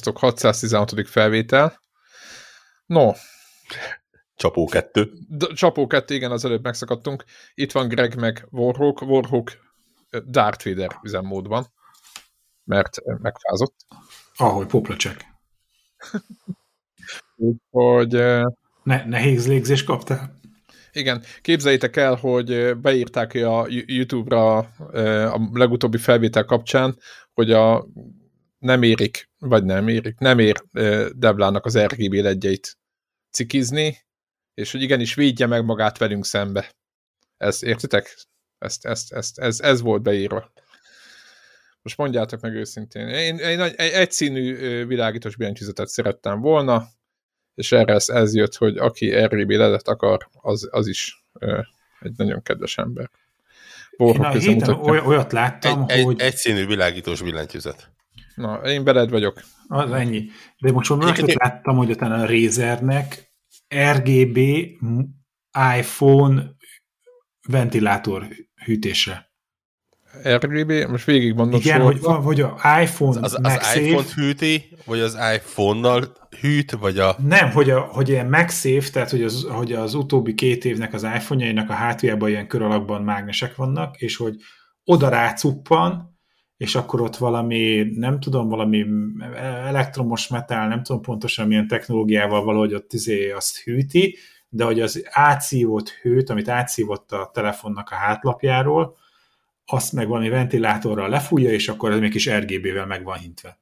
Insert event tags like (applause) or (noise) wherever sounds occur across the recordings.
Sziasztok, 616. felvétel. No. Csapó 2. Csapó 2, igen, az előbb megszakadtunk. Itt van Greg meg Warhawk. Warhawk Darth Vader üzemmódban, mert megfázott. Ahogy poplacsek. (laughs) Úgyhogy... Ne, nehéz légzés kaptál? Igen, képzeljétek el, hogy beírták a YouTube-ra a legutóbbi felvétel kapcsán, hogy a nem érik, vagy nem érik, nem ér Deblának az RGB legyeit cikizni, és hogy igenis védje meg magát velünk szembe. Ezt értitek? Ezt, ezt, ezt, ez, ez volt beírva. Most mondjátok meg őszintén. Én, én egy egyszínű világítós billentyűzetet szerettem volna, és erre ez, ez jött, hogy aki RGB ledet akar, az, az is egy nagyon kedves ember. Borha Én a héten olyat láttam, egy, hogy... Egy, egyszínű világítós billentyűzet. Na, én beled vagyok. Az ennyi. De most már én... láttam, hogy utána a Razernek RGB iPhone ventilátor hűtésre. RGB? Most végig mondom Igen, hogy, van, hogy a iPhone az, az, az iPhone hűti, vagy az iPhone-nal hűt, vagy a... Nem, hogy, a, hogy ilyen MagSafe, tehát hogy az, hogy az utóbbi két évnek az iPhone-jainak a hátuljában ilyen kör alakban mágnesek vannak, és hogy oda rácuppan, és akkor ott valami, nem tudom, valami elektromos metál, nem tudom pontosan milyen technológiával valahogy ott izé azt hűti, de hogy az átszívott hőt, amit átszívott a telefonnak a hátlapjáról, azt meg valami ventilátorral lefújja, és akkor ez még kis RGB-vel meg van hintve.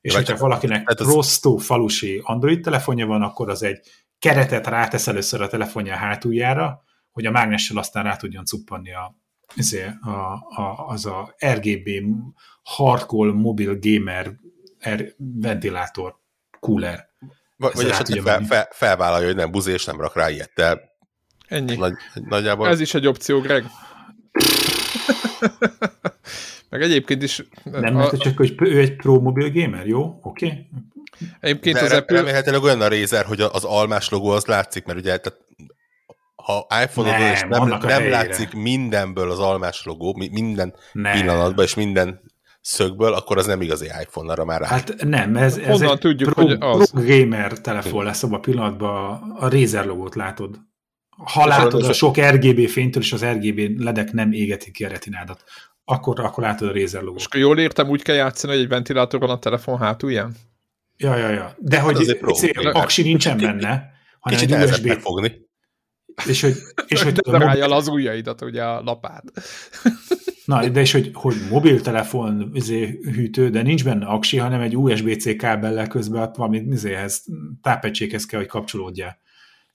És hogyha valakinek hát az... rostó falusi Android telefonja van, akkor az egy keretet rátesz először a telefonja hátuljára, hogy a mágnessel aztán rá tudjon cuppanni a, a, a, az a RGB hardcore mobil gamer er, ventilátor cooler. Vagy, vagy esetleg fel, fel, felvállalja, hogy nem buzi, és nem rak rá ilyet, de Ennyi. Nagy, nagyjából... Ez is egy opció, Greg. Meg egyébként is... Nem, mert a... csak hogy ő egy pro mobil gamer, jó? Oké? Okay? Egyébként De az Apple... Remélhetőleg olyan a Razer, hogy az almás logó az látszik, mert ugye tehát ha iPhone-on nem, és nem, nem látszik mindenből az almás logó, minden nem. pillanatban és minden szögből, akkor az nem igazi iPhone, arra már rá. Hát nem, ez, ez egy tudjuk, pro, hogy az. pro gamer telefon lesz, abban a pillanatban a Razer logót látod. Ha látod a sok RGB fénytől, és az RGB ledek nem égetik ki a retinádat, akkor, akkor látod a Razer logót. És jól értem, úgy kell játszani, hogy egy ventilátor van a telefon hátulján? Ja, ja, ja. De hát hogy hát aksi nincsen benne, hanem egy USB... megfogni. És hogy, és hogy (laughs) tudom, mobil... az ujjaidat, ugye a lapát. (laughs) Na, de és hogy, hogy mobiltelefon izé, hűtő, de nincs benne aksi, hanem egy USB-C kábellel közben valami izéhez, tápegységhez kell, hogy kapcsolódjál.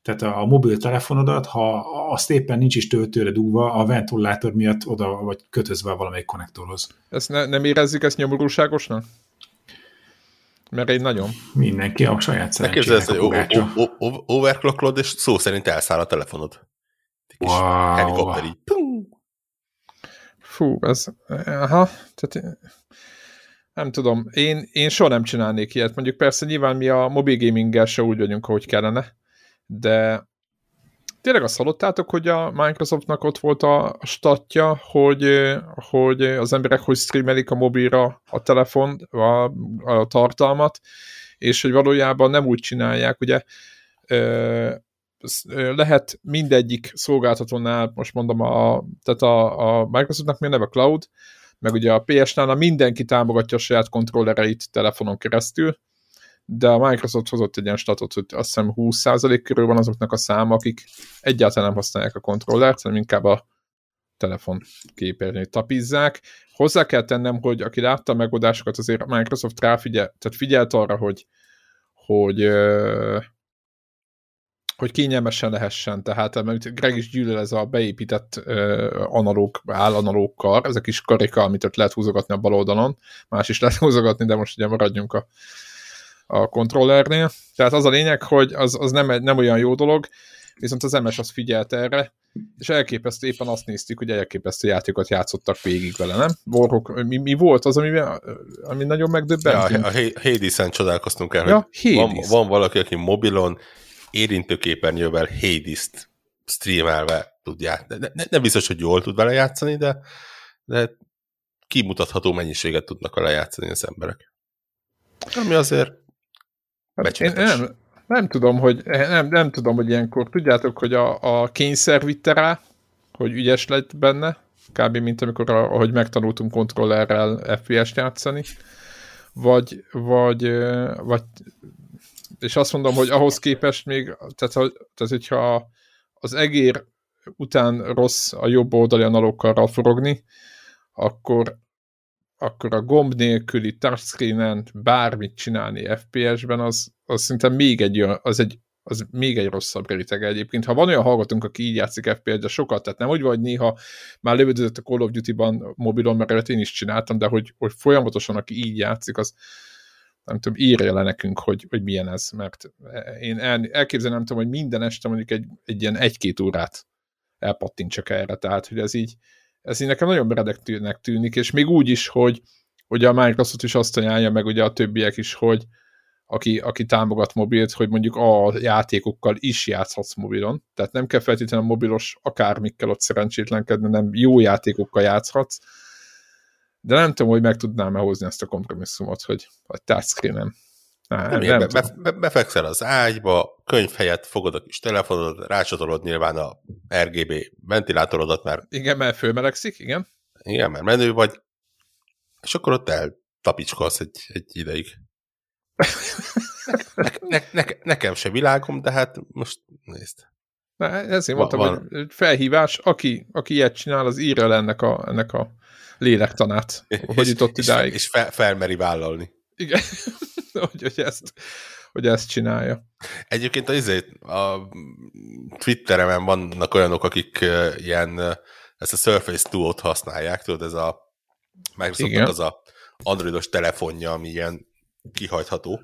Tehát a, a mobiltelefonodat, ha azt éppen nincs is töltőre dugva, a ventilátor miatt oda vagy kötözve valamelyik konnektorhoz. Ezt ne, nem érezzük ezt nyomorúságosnak? Mert egy nagyon. Mindenki a saját szerencsének hogy overclocklod, és szó szerint elszáll a telefonod. Wow. Helikopter így. Fú, ez... Aha, tehát nem tudom, én, én soha nem csinálnék ilyet. Mondjuk persze nyilván mi a mobil gaminggel se úgy vagyunk, ahogy kellene, de tényleg azt hallottátok, hogy a Microsoftnak ott volt a statja, hogy, hogy az emberek hogy streamelik a mobilra a telefon, a, a tartalmat, és hogy valójában nem úgy csinálják, ugye lehet mindegyik szolgáltatónál, most mondom, a, tehát a, a Microsoftnak mi a neve? Cloud, meg ugye a PS-nál mindenki támogatja a saját kontrollereit telefonon keresztül, de a Microsoft hozott egy ilyen statot, hogy azt hiszem 20% körül van azoknak a száma, akik egyáltalán nem használják a kontrollert, hanem inkább a telefon képernyőt tapizzák. Hozzá kell tennem, hogy aki látta a megoldásokat, azért a Microsoft ráfigyel, tehát figyelt arra, hogy, hogy hogy kényelmesen lehessen, tehát amit Greg is gyűlöl ez a beépített analóg, állanalókkal, ezek is karika, amit ott lehet húzogatni a bal oldalon, más is lehet húzogatni, de most ugye maradjunk a a kontrollernél. Tehát az a lényeg, hogy az, az nem, nem olyan jó dolog, viszont az MS az figyelt erre, és elképesztő, éppen azt néztük, hogy elképesztő játékot játszottak végig vele, nem? Borhok, mi, mi volt az, ami, ami nagyon megdöbbentünk? Ja, a Hades-en csodálkoztunk el, ja, hogy van, van valaki, aki mobilon érintőképernyővel Hades-t streamelve tud játszani. Ne, ne, nem biztos, hogy jól tud vele játszani, de, de kimutatható mennyiséget tudnak vele játszani az emberek. Ami azért én nem, nem tudom, hogy nem, nem tudom, hogy ilyenkor. Tudjátok, hogy a, a kényszer vitte rá, hogy ügyes lett benne, kb. mint amikor, ahogy megtanultunk kontrollerrel FPS-t játszani, vagy, vagy, vagy és azt mondom, hogy ahhoz képest még, tehát, tehát hogyha az egér után rossz a jobb oldali analókkal forogni, akkor, akkor a gomb nélküli touchscreenen bármit csinálni FPS-ben, az, az szinte még egy, az egy, az még egy rosszabb réteg egyébként. Ha van olyan hallgatónk, aki így játszik FPS-de sokat, tehát nem úgy vagy néha már lövöldözött a Call of Duty-ban mobilon, mert én is csináltam, de hogy, hogy folyamatosan aki így játszik, az nem tudom, írja le nekünk, hogy, hogy milyen ez, mert én el, elképzelem, nem tudom, hogy minden este mondjuk egy, egy ilyen egy-két órát elpattintsak erre, tehát hogy ez így, ez így nekem nagyon meredeknek tűnik, és még úgy is, hogy ugye a Microsoft is azt ajánlja, meg ugye a többiek is, hogy aki, aki támogat mobilt, hogy mondjuk a játékokkal is játszhatsz mobilon, tehát nem kell feltétlenül a mobilos akármikkel ott szerencsétlenkedni, nem jó játékokkal játszhatsz, de nem tudom, hogy meg tudnám-e hozni ezt a kompromisszumot, hogy a touchscreen-en. Nem, nem, nem be, be, befekszel az ágyba, könyv helyett fogod a kis telefonod, rácsatolod nyilván a RGB ventilátorodat, mert... Igen, mert fölmelegszik, igen. Igen, mert menő vagy, és akkor ott eltapicskolsz egy, egy ideig. ne, ne, ne, nekem se világom, de hát most nézd. Na, ezért mondtam, van. hogy felhívás, aki, aki ilyet csinál, az írja le ennek a, ennek a lélektanát, hogy jutott idáig. És fel, felmeri vállalni. Igen, (laughs) hogy, hogy, ezt, hogy ezt csinálja. Egyébként a, izét, a Twitteremen vannak olyanok, akik ilyen ezt a Surface Duo-t használják, tudod, ez a Microsoftnak az a androidos telefonja, ami ilyen kihajtható.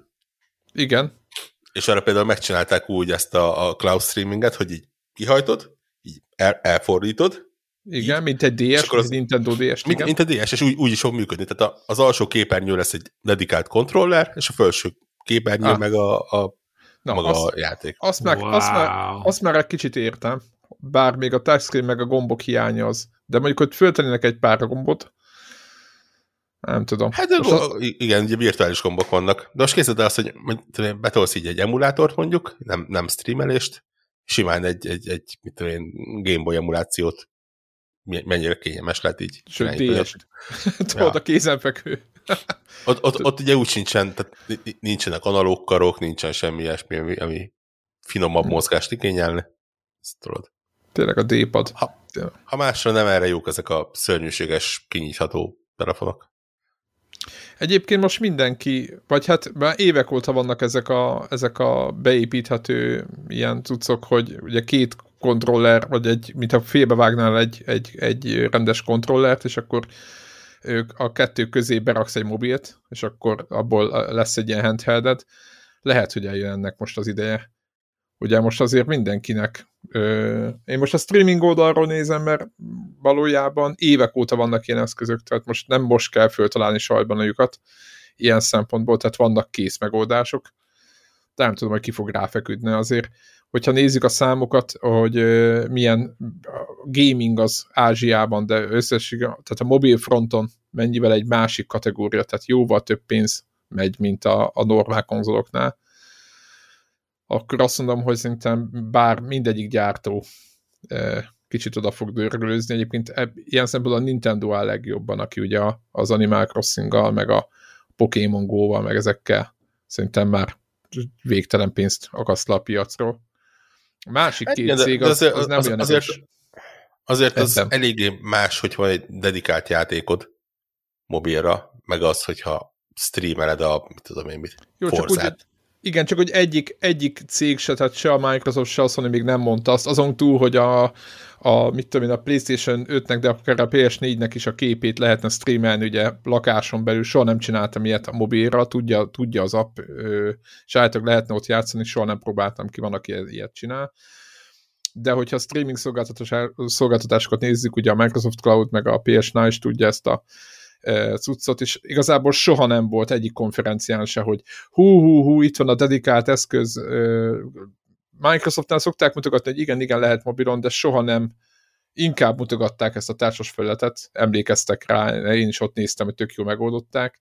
Igen. És arra például megcsinálták úgy ezt a, a cloud streaminget, hogy így kihajtod, így el, elfordítod, igen, mint egy DS, az, Nintendo DS. Mint, mint egy DS, és úgy, úgy is fog működni. Tehát az alsó képernyő lesz egy dedikált kontroller, és a felső képernyő ah. meg a, a Na, maga azt, a játék. Azt már, wow. azt, már, azt már egy kicsit értem, bár még a touchscreen meg a gombok hiánya az. De mondjuk, hogy föltennének egy pár gombot, nem tudom. Hát most az... igen, ugye virtuális gombok vannak. De most készíted azt, hogy betolsz így egy emulátort mondjuk, nem, nem streamelést, simán egy, egy, egy mit tudom én, Gameboy emulációt mennyire kényelmes lehet így. Sőt, DS-t. (laughs) Tudod, a kézenfekvő. ott, ott, ott ugye úgy sincsen, tehát nincsenek analóg karok, nincsen semmi ilyesmi, ami, ami finomabb hmm. mozgást igényelne. Ezt tudod. Tényleg a D-pad. Ha, ha másra nem erre jók ezek a szörnyűséges, kinyitható telefonok. Egyébként most mindenki, vagy hát már évek óta vannak ezek a, ezek a beépíthető ilyen cuccok, hogy ugye két kontroller, vagy egy, mintha félbevágnál egy, egy, egy rendes kontrollert, és akkor ők a kettő közé beraksz egy mobilt, és akkor abból lesz egy ilyen handheldet. Lehet, hogy eljön ennek most az ideje. Ugye most azért mindenkinek ö, én most a streaming oldalról nézem, mert valójában évek óta vannak ilyen eszközök, tehát most nem most kell föltalálni sajban a lyukat ilyen szempontból, tehát vannak kész megoldások, de nem tudom, hogy ki fog ráfeküdni azért hogyha nézzük a számokat, hogy milyen gaming az Ázsiában, de összesség, tehát a mobil fronton mennyivel egy másik kategória, tehát jóval több pénz megy, mint a, a normál konzoloknál, akkor azt mondom, hogy szerintem bár mindegyik gyártó kicsit oda fog dörgölőzni. Egyébként ilyen szempontból a Nintendo áll legjobban, aki ugye az Animal crossing meg a Pokémon Go-val, meg ezekkel szerintem már végtelen pénzt akaszt le a piacról. A másik két Igen, cég az, azért, az nem az, olyan azért, azért az eléggé más, hogy van egy dedikált játékod mobilra, meg az, hogyha streameled a, mit tudom én, mit, Jó, csak úgy, igen, csak hogy egyik, egyik cég se, tehát se a Microsoft, se a Sony még nem mondta azt, azon túl, hogy a, a mit tudom én, a PlayStation 5-nek, de akár a PS4-nek is a képét lehetne streamelni, ugye lakáson belül, soha nem csináltam ilyet a mobilra, tudja, tudja az app, állítólag lehetne ott játszani, soha nem próbáltam ki, van, aki ilyet csinál. De hogyha a streaming szolgáltatásokat nézzük, ugye a Microsoft Cloud meg a PS4 is tudja ezt a cuccot, és igazából soha nem volt egyik konferencián se, hogy hú, hú, hú, itt van a dedikált eszköz. Microsoftnál szokták mutogatni, hogy igen, igen, lehet mobilon, de soha nem inkább mutogatták ezt a társas felületet, emlékeztek rá, én is ott néztem, hogy tök jól megoldották,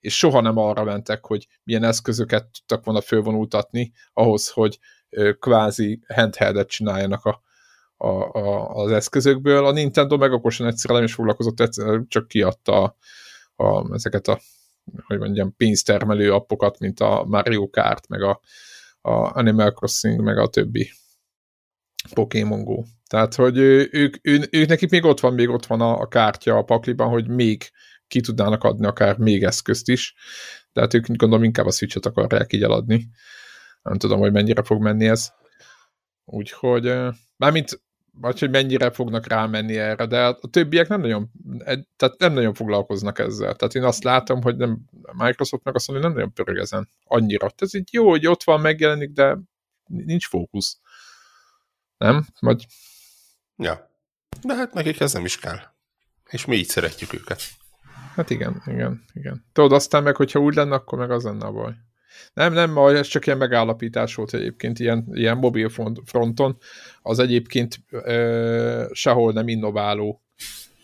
és soha nem arra mentek, hogy milyen eszközöket tudtak volna fölvonultatni ahhoz, hogy kvázi handheldet csináljanak a, a, a, az eszközökből. A Nintendo meg okosan egyszerűen nem is foglalkozott, egyszerűen csak kiadta a, a, ezeket a hogy mondjam, pénztermelő appokat, mint a Mario Kart, meg a, a Animal Crossing, meg a többi Pokémon Go. Tehát, hogy ők, ők, ők, nekik még ott van, még ott van a, a kártya a pakliban, hogy még ki tudnának adni akár még eszközt is, de hát ők gondolom inkább a Switch-et akarják így eladni. Nem tudom, hogy mennyire fog menni ez. Úgyhogy, mármint, vagy hogy mennyire fognak rámenni erre, de a többiek nem nagyon, tehát nem nagyon foglalkoznak ezzel. Tehát én azt látom, hogy nem, Microsoft meg azt mondja, hogy nem nagyon pörög ezen annyira. Ez így jó, hogy ott van, megjelenik, de nincs fókusz. Nem? Vagy... Ja. De hát nekik ez nem is kell. És mi így szeretjük őket. Hát igen, igen, igen. Tudod, aztán meg, hogyha úgy lenne, akkor meg az lenne a baj. Nem, nem, ez csak ilyen megállapítás volt egyébként ilyen, ilyen mobil fronton. Az egyébként ö, sehol nem innováló,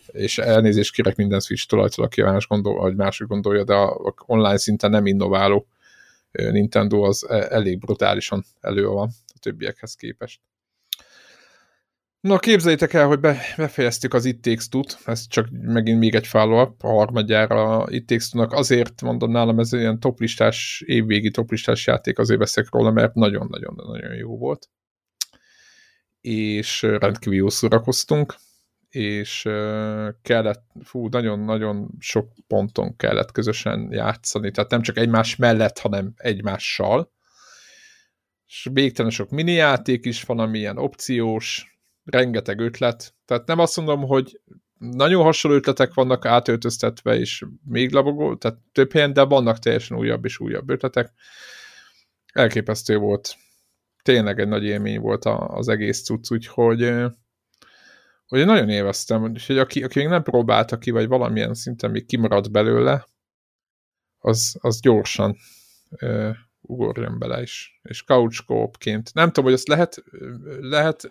és elnézést kérek minden Switch tulajtól, aki más gondol, vagy másik gondolja, de a, a online szinten nem innováló Nintendo az e, elég brutálisan elő van a többiekhez képest. Na képzeljétek el, hogy be, befejeztük az It Takes Two-t, ez csak megint még egy follow-up, a harmadjára It Takes Two-nak. Azért mondom nálam, ez ilyen toplistás, évvégi toplistás játék, azért veszek róla, mert nagyon-nagyon-nagyon jó volt. És rendkívül jó szórakoztunk, és kellett, fú, nagyon-nagyon sok ponton kellett közösen játszani, tehát nem csak egymás mellett, hanem egymással. És végtelen sok mini játék is van, ami opciós, rengeteg ötlet. Tehát nem azt mondom, hogy nagyon hasonló ötletek vannak átöltöztetve, és még labogó, tehát több helyen, de vannak teljesen újabb és újabb ötletek. Elképesztő volt. Tényleg egy nagy élmény volt az egész cucc, úgyhogy hogy nagyon élveztem, hogy aki, aki még nem próbálta ki, vagy valamilyen szinten még kimaradt belőle, az, az gyorsan ugorjon bele is. És couch ként Nem tudom, hogy ezt lehet, lehet,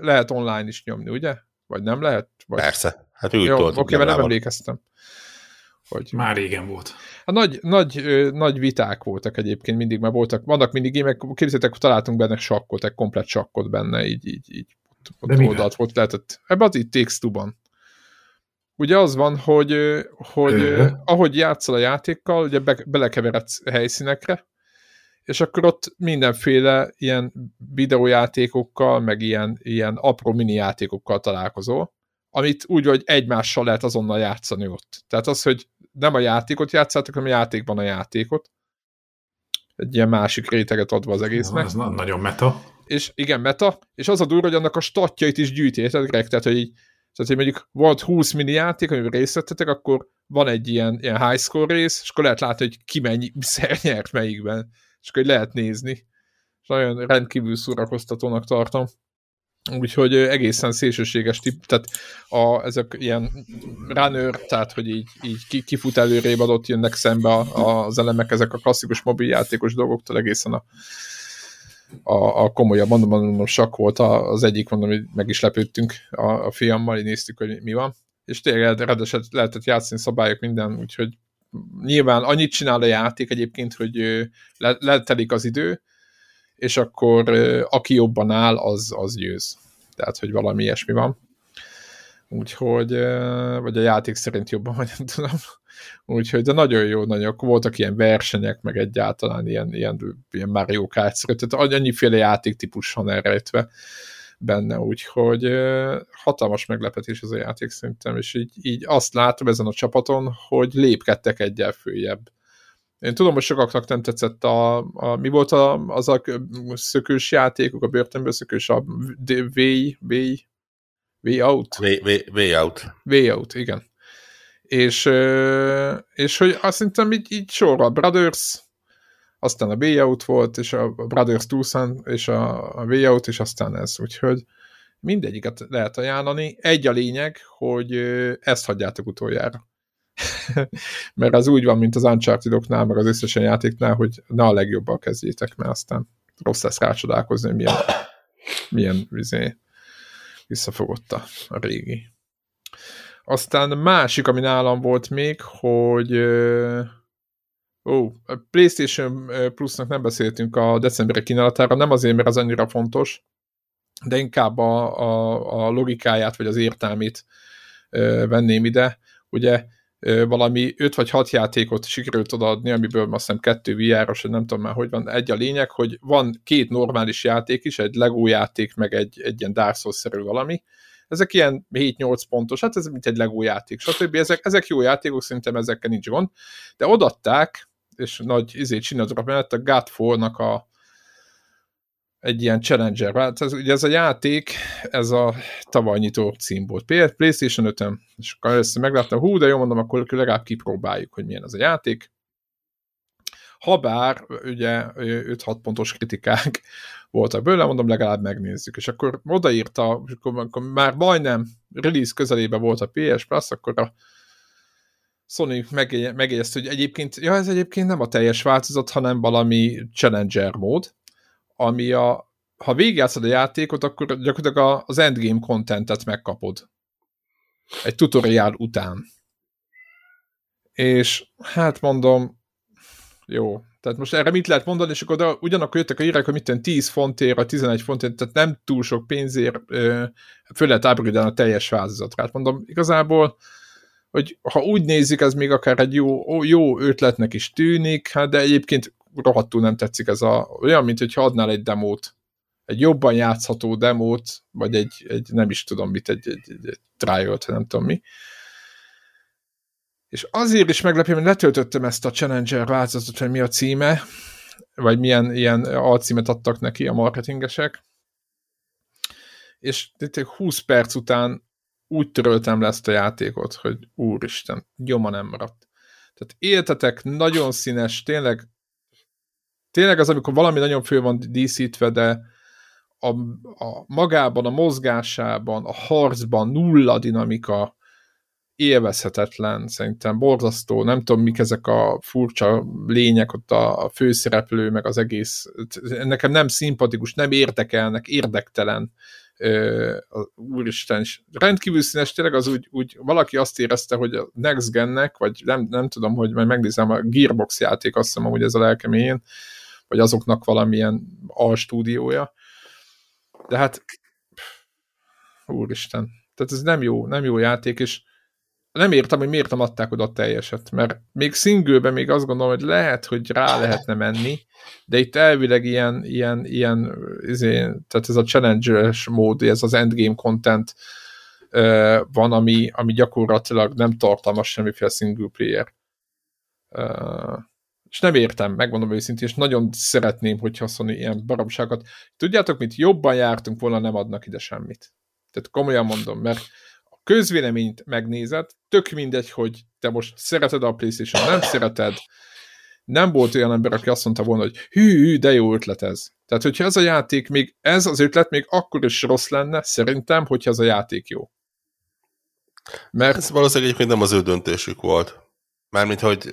lehet online is nyomni, ugye? Vagy nem lehet? Vagy... Persze. Hát úgy Jó, oké, mert nem emlékeztem. Hogy... Már régen volt. Hát nagy, nagy, nagy viták voltak egyébként mindig, mert voltak, vannak mindig gémek, képzeljétek, találtunk benne sakkot, egy komplet sakkot benne, így, így, így ott oldalt volt lehetett. Ebben az itt Takes. Ugye az van, hogy, hogy ahogy játszol a játékkal, ugye be, belekeveredsz helyszínekre, és akkor ott mindenféle ilyen videójátékokkal, meg ilyen, ilyen apró mini játékokkal találkozol, amit úgy, hogy egymással lehet azonnal játszani ott. Tehát az, hogy nem a játékot játszátok, hanem a játékban a játékot. Egy ilyen másik réteget adva az egésznek. Ez nagyon meta. És igen, meta, és az a durva, hogy annak a statjait is gyűjti, tehát, hogy így, tehát, hogy mondjuk volt 20 mini játék, amiben részt vettetek, akkor van egy ilyen, ilyen high score rész, és akkor lehet látni, hogy ki mennyi (laughs) nyert melyikben és akkor lehet nézni. És nagyon rendkívül szórakoztatónak tartom. Úgyhogy egészen szélsőséges tip, tehát a, ezek ilyen runner, tehát hogy így, így kifut előrébb adott jönnek szembe a, az elemek, ezek a klasszikus mobiljátékos dolgoktól egészen a, a, a komolyabb, mondom, mondom, sok volt az egyik, mondom, hogy meg is lepődtünk a, a fiammal, így néztük, hogy mi van. És tényleg rendeset lehetett játszani szabályok minden, úgyhogy nyilván annyit csinál a játék egyébként, hogy le, letelik az idő, és akkor aki jobban áll, az, az győz. Tehát, hogy valami ilyesmi van. Úgyhogy, vagy a játék szerint jobban, vagy nem tudom. Úgyhogy, de nagyon jó, nagyon, voltak ilyen versenyek, meg egyáltalán ilyen, ilyen, ilyen Mario Kart tehát annyiféle játéktípus van elrejtve benne, úgyhogy hatalmas meglepetés ez a játék szerintem, és így, így azt látom ezen a csapaton, hogy lépkedtek egyel följebb. Én tudom, hogy sokaknak nem tetszett a, a mi volt a, az a szökős játékok, a börtönből szökős, a V, V, V out? V, v, v out. V out, igen. És, és hogy azt szerintem így, így sorra Brothers, aztán a B-out volt, és a Brothers Tucson, és a, a V-out, és aztán ez, úgyhogy mindegyiket lehet ajánlani. Egy a lényeg, hogy ezt hagyjátok utoljára. (laughs) mert az úgy van, mint az Uncharted-oknál, meg az összesen játéknál, hogy ne a legjobban kezdjétek, mert aztán rossz lesz rácsodálkozni, hogy milyen, milyen vizé, visszafogott a, a régi. Aztán másik, ami nálam volt még, hogy Ó, a PlayStation Plusnak nem beszéltünk a decemberi kínálatára, nem azért, mert az annyira fontos, de inkább a, a, a logikáját, vagy az értelmét ö, venném ide. Ugye ö, valami 5 vagy 6 játékot sikerült odaadni, amiből azt hiszem kettő VR-os, nem tudom már, hogy van. Egy a lényeg, hogy van két normális játék is, egy Lego játék, meg egy, egy ilyen Dark Souls-szerű valami. Ezek ilyen 7-8 pontos, hát ez mint egy Lego játék, stb. Ezek, ezek jó játékok, szerintem ezekkel nincs gond. De odatták, és nagy izét csináltak mellett a God a egy ilyen challenger. Hát ez, ugye ez a játék, ez a tavaly nyitó cím volt. PlayStation 5 és akkor először megláttam, hú, de jó mondom, akkor legalább kipróbáljuk, hogy milyen ez a játék. Habár ugye 5-6 pontos kritikák (laughs) voltak bőle, mondom, legalább megnézzük. És akkor odaírta, akkor, akkor már majdnem release közelébe volt a PS Plus, akkor a Sony megjegyezte, hogy egyébként, ja, ez egyébként nem a teljes változat, hanem valami Challenger mód, ami a, ha végigjátszod a játékot, akkor gyakorlatilag az endgame contentet megkapod. Egy tutoriál után. És hát mondom, jó, tehát most erre mit lehet mondani, és akkor de ugyanakkor jöttek a írek, hogy mit 10 fontért, vagy 11 fontért, tehát nem túl sok pénzért föl lehet a teljes változatra. Hát mondom, igazából hogy ha úgy nézik, ez még akár egy jó, jó ötletnek is tűnik, hát de egyébként rohadtul nem tetszik ez a, olyan, mint hogyha adnál egy demót, egy jobban játszható demót, vagy egy, egy nem is tudom mit, egy, egy, egy, egy trial nem tudom mi. És azért is meglepő, mert letöltöttem ezt a Challenger változatot, hogy mi a címe, vagy milyen ilyen alcímet adtak neki a marketingesek, és 20 perc után úgy töröltem le ezt a játékot, hogy úristen, gyoma nem maradt. Tehát éltetek, nagyon színes, tényleg tényleg az, amikor valami nagyon fő van díszítve, de a, a magában, a mozgásában, a harcban nulla dinamika, élvezhetetlen, szerintem borzasztó, nem tudom, mik ezek a furcsa lények, ott a főszereplő, meg az egész, nekem nem szimpatikus, nem érdekelnek, érdektelen úristen, is rendkívül színes, tényleg az úgy, úgy valaki azt érezte, hogy a Next Gennek, vagy nem, nem tudom, hogy majd megnézem, a Gearbox játék, azt hiszem, hogy ez a lelkeményén, vagy azoknak valamilyen stúdiója. De hát úristen, tehát ez nem jó, nem jó játék, és nem értem, hogy miért nem adták oda a teljeset, mert még single még azt gondolom, hogy lehet, hogy rá lehetne menni, de itt elvileg ilyen, ilyen, ilyen izé, tehát ez a challenge mód, ez az endgame content uh, van, ami, ami gyakorlatilag nem tartalmaz semmiféle single player. Uh, és nem értem, megmondom őszintén, és nagyon szeretném, hogyha Sony ilyen baromságot. Tudjátok mit? Jobban jártunk volna, nem adnak ide semmit. Tehát komolyan mondom, mert közvéleményt megnézed, tök mindegy, hogy te most szereted a Playstation, nem szereted, nem volt olyan ember, aki azt mondta volna, hogy hű, hű de jó ötlet ez. Tehát, hogyha ez a játék még, ez az ötlet még akkor is rossz lenne, szerintem, hogyha ez a játék jó. Mert... Ez valószínűleg egyébként nem az ő döntésük volt. Mármint, hogy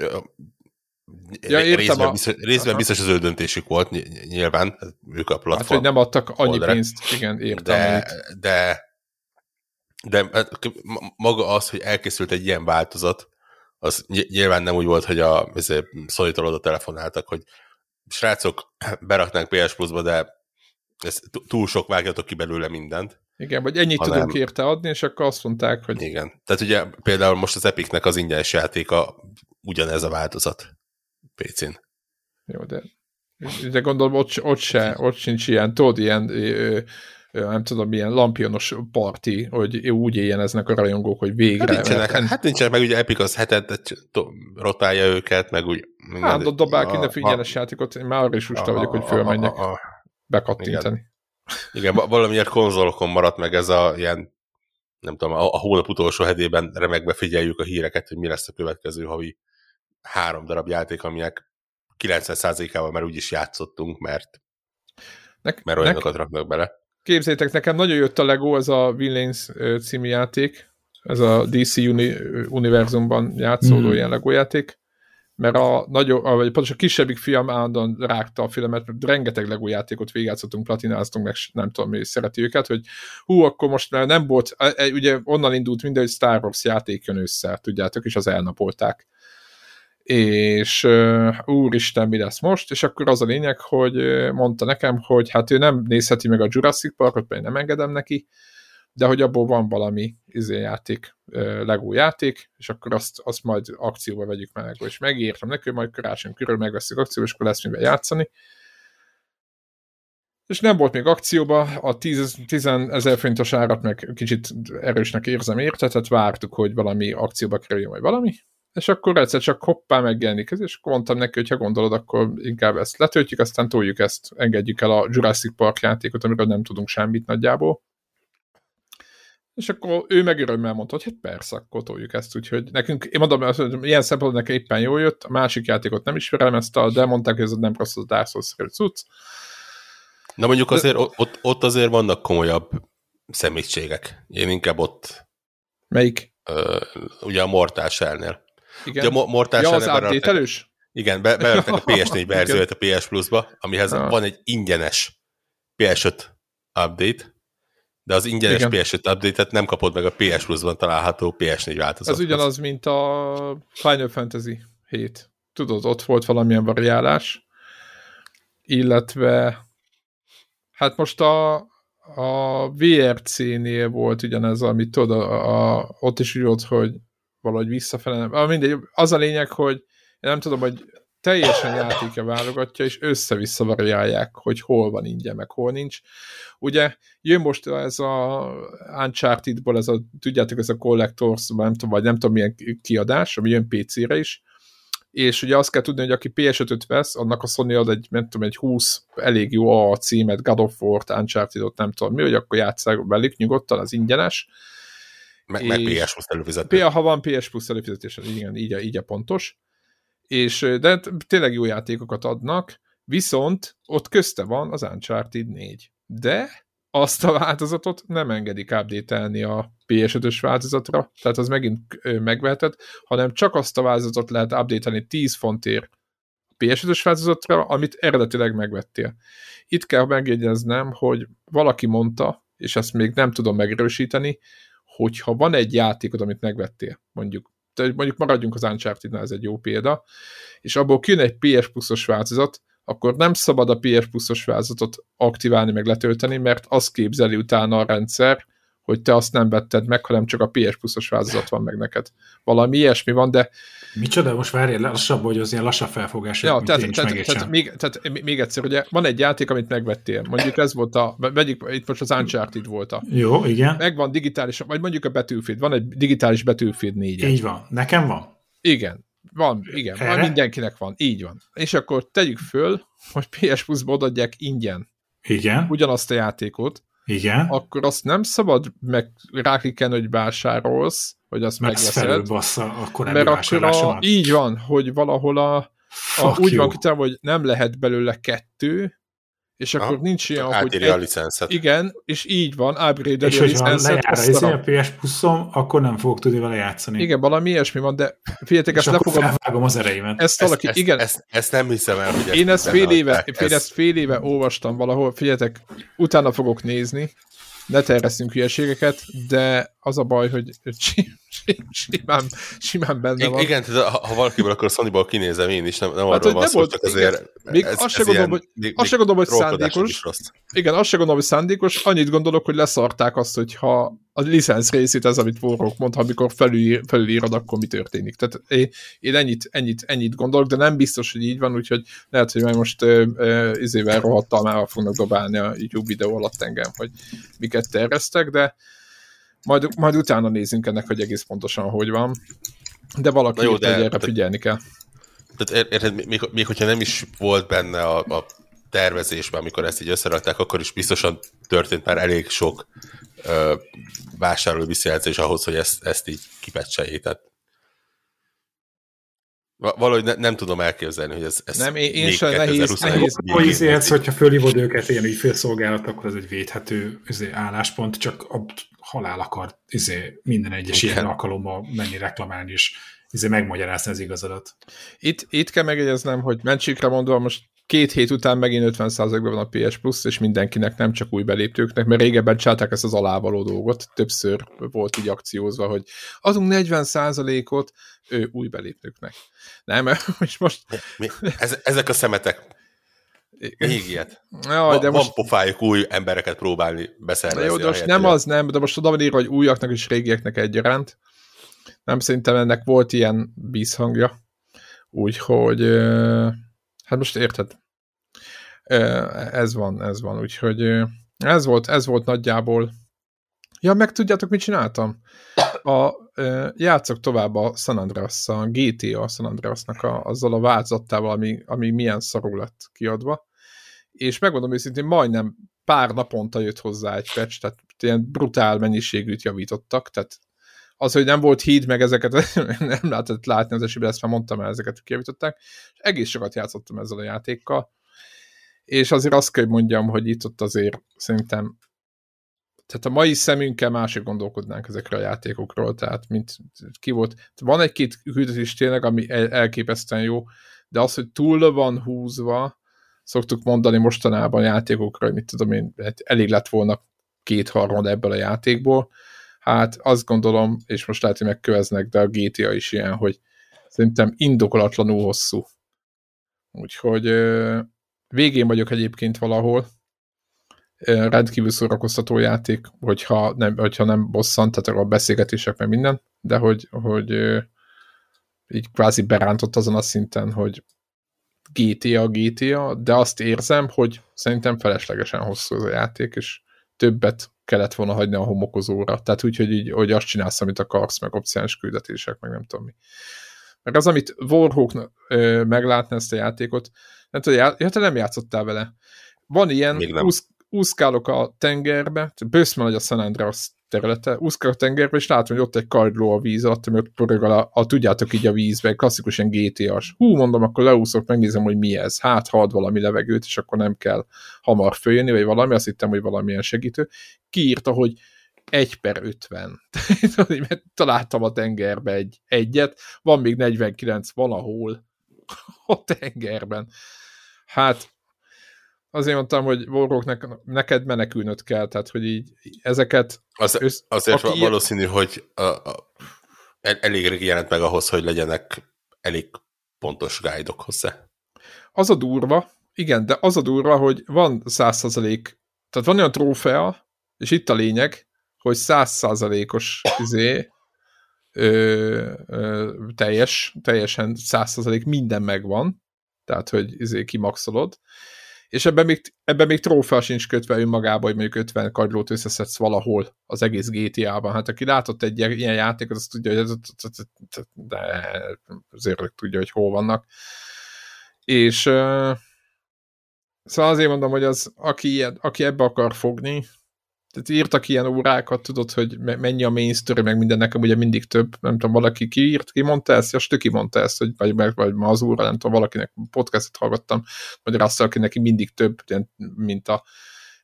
ja, értem részben, a... biztos, részben biztos az ő döntésük volt, nyilván, ők a platform. Hát, hogy nem adtak annyi oldalra. pénzt, igen, értem. De, de de hát, maga az, hogy elkészült egy ilyen változat, az nyilván nem úgy volt, hogy a szólítól oda telefonáltak, hogy srácok, (clears throat) beraknánk PS Plus-ba, de ez túl sok vágjatok ki belőle mindent. Igen, vagy ennyit hanem... tudunk érte adni, és akkor azt mondták, hogy... Igen. Tehát ugye például most az Epicnek az ingyenes játéka ugyanez a változat PC-n. Jó, de, de gondolom ott, ott, se, ott sincs ilyen, tudod, ilyen nem tudom, milyen lampionos parti, hogy úgy éljeneznek a rajongók, hogy végre. Hát nincsenek, mert... hát nincsenek, meg ugye Epic az hetet rotálja őket, meg úgy... Minden, hát dobálják minden ingyenes játékot, én már arra is usta vagyok, hogy fölmenjek bekattintani. Igen, igen valamiért konzolokon maradt meg ez a ilyen, nem tudom, a, a hónap utolsó hedében remegve figyeljük a híreket, hogy mi lesz a következő havi három darab játék, aminek 90%-ával már úgyis játszottunk, mert, Nek, mert olyanokat raknak bele. Képzeljétek, nekem nagyon jött a Lego, ez a Villains című játék, ez a DC uni, univerzumban játszódó mm. ilyen Lego játék, mert a, nagyobb, vagy pontosan a kisebbik fiam állandóan rágta a filmet, mert rengeteg Lego játékot végigjátszottunk, platináztunk, meg nem tudom, mi szereti őket, hogy hú, akkor most nem volt, e, e, ugye onnan indult minden, hogy Star Wars játék jön össze, tudjátok, és az elnapolták és uh, úristen, mi lesz most, és akkor az a lényeg, hogy mondta nekem, hogy hát ő nem nézheti meg a Jurassic Parkot, mert nem engedem neki, de hogy abból van valami izé játék, Lego játék, és akkor azt, azt majd akcióba vegyük meg, és megírtam neki, majd karácsony körül megveszik akcióba, és akkor lesz mivel játszani. És nem volt még akcióba, a 10, 10 ezer forintos árat meg kicsit erősnek érzem érte, tehát vártuk, hogy valami akcióba kerüljön, vagy valami, és akkor egyszer csak hoppá megjelenik ez, és akkor mondtam neki, hogy ha gondolod, akkor inkább ezt letöltjük, aztán toljuk ezt, engedjük el a Jurassic Park játékot, amiről nem tudunk semmit nagyjából. És akkor ő meg örömmel mondta, hogy hát persze, akkor toljuk ezt, úgyhogy nekünk, én mondom, hogy ilyen szempontból nekem éppen jól jött, a másik játékot nem ismerem ezt, a, de mondták, hogy ez nem rossz az Dark Souls cucc. Na mondjuk azért de... ott, ott azért vannak komolyabb szemétségek. Én inkább ott... Melyik? Ö, ugye a Mortal Shell-nél. Igen. Ugye a Mortal ja, az update Igen, be, bevettek a PS4 (laughs) verziót a PS Plus-ba, amihez ah. van egy ingyenes PS5 update, de az ingyenes Igen. PS5 update-et nem kapod meg a PS Plus-ban található PS4 változat. Ez ugyanaz, mint a Final Fantasy 7. Tudod, ott volt valamilyen variálás, illetve hát most a, a VRC-nél volt ugyanez, amit tudod, a, a, ott is úgy volt, hogy valahogy visszafele nem. Mindegy, az a lényeg, hogy én nem tudom, hogy teljesen játéke válogatja, és össze-vissza variálják, hogy hol van ingyen, meg hol nincs. Ugye jön most ez a Uncharted-ból, ez a, tudjátok, ez a Collectors, nem tudom, vagy nem tudom milyen kiadás, ami jön PC-re is, és ugye azt kell tudni, hogy aki PS5-öt vesz, annak a Sony ad egy, nem tudom, egy 20 elég jó a címet, God of War-t, Uncharted-ot, nem tudom mi, hogy akkor játsszák velük nyugodtan, az ingyenes. Meg, meg PS Plus előfizetés. Ha van PS Plus előfizetés, igen, így a, így a pontos és, de tényleg jó játékokat adnak, viszont ott közte van az Uncharted 4. De azt a változatot nem engedik update a PS5-ös változatra, tehát az megint megvehetett, hanem csak azt a változatot lehet update 10 fontért a PS5-ös változatra, amit eredetileg megvettél. Itt kell megjegyeznem, hogy valaki mondta, és ezt még nem tudom megerősíteni, hogyha van egy játékod, amit megvettél, mondjuk mondjuk maradjunk az uncharted ez egy jó példa, és abból kijön egy PS Plus-os változat, akkor nem szabad a PS Plus-os változatot aktiválni, meg letölteni, mert azt képzeli utána a rendszer, hogy te azt nem vetted meg, hanem csak a PS Plus-os változat van meg neked. Valami ilyesmi van, de... Micsoda, most várj, lassabb, hogy az ilyen lassabb felfogás. Ja, tehát, tehát, tehát, még, tehát, még egyszer, ugye van egy játék, amit megvettél. Mondjuk ez volt a, vegyük, itt most az Uncharted volt a. Jó, igen. Megvan digitális, vagy mondjuk a Battlefield, van egy digitális Battlefield 4 Így van, nekem van. Igen, van, igen, van, mindenkinek van, így van. És akkor tegyük föl, hogy PS Plus-ba adják ingyen. Igen. Ugyanazt a játékot, igen. akkor azt nem szabad meg ráklikken, hogy vásárolsz, hogy azt Mert megveszed. akkor mert akkor a, így van, hogy valahol a, a úgy van kitalálva, hogy nem lehet belőle kettő, és akkor ha, nincs ilyen, hogy... Egy, a licenszet. Igen, és így van, upgrade És hogyha lejár a PS plus akkor nem fogok tudni vele játszani. Igen, valami ilyesmi van, de figyeljetek, ezt le fogom... felvágom az ereimet. Ezt valaki, ezt, igen. Ezt, ezt, nem hiszem el, hogy Én ezt fél éve, én ezt fél éve olvastam valahol, figyeljetek, utána fogok nézni, ne terjesztünk hülyeségeket, de az a baj, hogy (laughs) simán, simán benne van. Igen, tehát ha, valakiből, akkor Sonyból kinézem én is, nem, nem hát, arról van szó, csak azért még ez, azt se gondolom, hogy, még, azt se gondolom, hogy szándékos. Igen, azt se gondolom, hogy szándékos, annyit gondolok, hogy leszarták azt, hogy ha a licensz részét ez, amit Warrock mond, amikor felül, felülírod, akkor mi történik. Tehát én, én ennyit, ennyit, ennyit gondolok, de nem biztos, hogy így van, úgyhogy lehet, hogy majd most izével rohadtal már fognak dobálni a YouTube videó alatt engem, hogy miket terveztek, de majd, majd utána nézzünk ennek, hogy egész pontosan hogy van. De valaki jó, de, erre figyelni kell. Tehát érted, még, még hogyha nem is volt benne a, a tervezésben, amikor ezt így összerakták, akkor is biztosan történt már elég sok ö, vásárló visszajelzés ahhoz, hogy ezt, ezt így kipecseljék. Tehát Valahogy ne, nem tudom elképzelni, hogy ez, ez nem, én, én sem nehéz, nehéz. Hogy érsz, hogyha fölhívod őket ilyen ügyfélszolgálat, akkor ez egy védhető izé, álláspont, csak a halál akar izé, minden egyes Igen. ilyen alkalommal menni reklamálni, és izé, megmagyarázni az igazadat. Itt, itt kell megjegyeznem, hogy mentségre mondva most két hét után megint 50%-ban van a PS Plus, és mindenkinek, nem csak új belépőknek, mert régebben csinálták ezt az alávaló dolgot, többször volt így akciózva, hogy adunk 40%-ot ő, új belépőknek. Nem, és (laughs) most... Mi? Ez, ezek a szemetek még ilyet. Jaj, de van most... pofájuk új embereket próbálni beszervezni. Jó, de most nem az nem, de most tudom írva, hogy újaknak és régieknek egyaránt. Nem szerintem ennek volt ilyen bízhangja. Úgyhogy hát most érted. Ez van, ez van, úgyhogy ez volt, ez volt nagyjából. Ja, meg tudjátok, mit csináltam? A, játszok tovább a San Andreas, a GTA San Andreasnak a, azzal a változattával, ami, ami milyen szarul lett kiadva és megmondom őszintén, majdnem pár naponta jött hozzá egy patch, tehát ilyen brutál mennyiségűt javítottak, tehát az, hogy nem volt híd, meg ezeket (laughs) nem lehetett látni az esetben, ezt már mondtam el, ezeket kijavították, és egész sokat játszottam ezzel a játékkal, és azért azt kell, hogy mondjam, hogy itt ott azért szerintem tehát a mai szemünkkel másik gondolkodnánk ezekről a játékokról, tehát mint ki volt. Van egy-két küldetés tényleg, ami elképesztően jó, de az, hogy túl van húzva, szoktuk mondani mostanában játékokra, hogy mit tudom én, hát elég lett volna két harmad ebből a játékból. Hát azt gondolom, és most lehet, hogy megköveznek, de a GTA is ilyen, hogy szerintem indokolatlanul hosszú. Úgyhogy végén vagyok egyébként valahol, rendkívül szórakoztató játék, hogyha nem, hogyha nem bosszant, tehát a beszélgetések meg minden, de hogy, hogy így kvázi berántott azon a szinten, hogy GTA, GTA, de azt érzem, hogy szerintem feleslegesen hosszú az a játék, és többet kellett volna hagyni a homokozóra. Tehát úgy, hogy, így, hogy azt csinálsz, amit akarsz, meg opciális küldetések, meg nem tudom mi. Meg az, amit Warhawk meglátna ezt a játékot, nem tudom, ja, te nem játszottál vele. Van ilyen, úsz, úszkálok a tengerbe, bőszme nagy a San Andreas területe, úszkál a tengerbe, és látom, hogy ott egy kardló a víz alatt, ami ott porog a, a, tudjátok így a vízbe, klasszikus ilyen GTA-s. Hú, mondom, akkor leúszok, megnézem, hogy mi ez. Hát, ha ad valami levegőt, és akkor nem kell hamar följönni, vagy valami, azt hittem, hogy valamilyen segítő. Kiírta, hogy 1 per 50. (laughs) Találtam a tengerbe egy egyet, van még 49 valahol (laughs) a tengerben. Hát azért mondtam, hogy Warrocknek neked menekülnöd kell, tehát hogy így ezeket... Az, össz, azért aki valószínű, ilyen... hogy a, a, elég rég jelent meg ahhoz, hogy legyenek elég pontos guide-ok hozzá. Az a durva, igen, de az a durva, hogy van százszerzalék, tehát van olyan trófea, és itt a lényeg, hogy százszázalékos izé, ö, ö, teljes, teljesen százszázalék minden megvan, tehát hogy izé kimaxolod, és ebben még, ebben még trófea sincs kötve önmagába, hogy mondjuk 50 kagylót összeszedsz valahol az egész GTA-ban. Hát aki látott egy ilyen játékot, az tudja, hogy ez, de azért tudja, hogy hol vannak. És szóval azért mondom, hogy az, aki, aki ebbe akar fogni, tehát írtak ilyen órákat, tudod, hogy mennyi a main story, meg minden nekem ugye mindig több, nem tudom, valaki kiírt, ki mondta ezt, ja, ki mondta ezt, hogy, vagy, vagy, vagy ma az óra, nem tudom, valakinek podcastot hallgattam, vagy azt, aki neki mindig több, mint, a,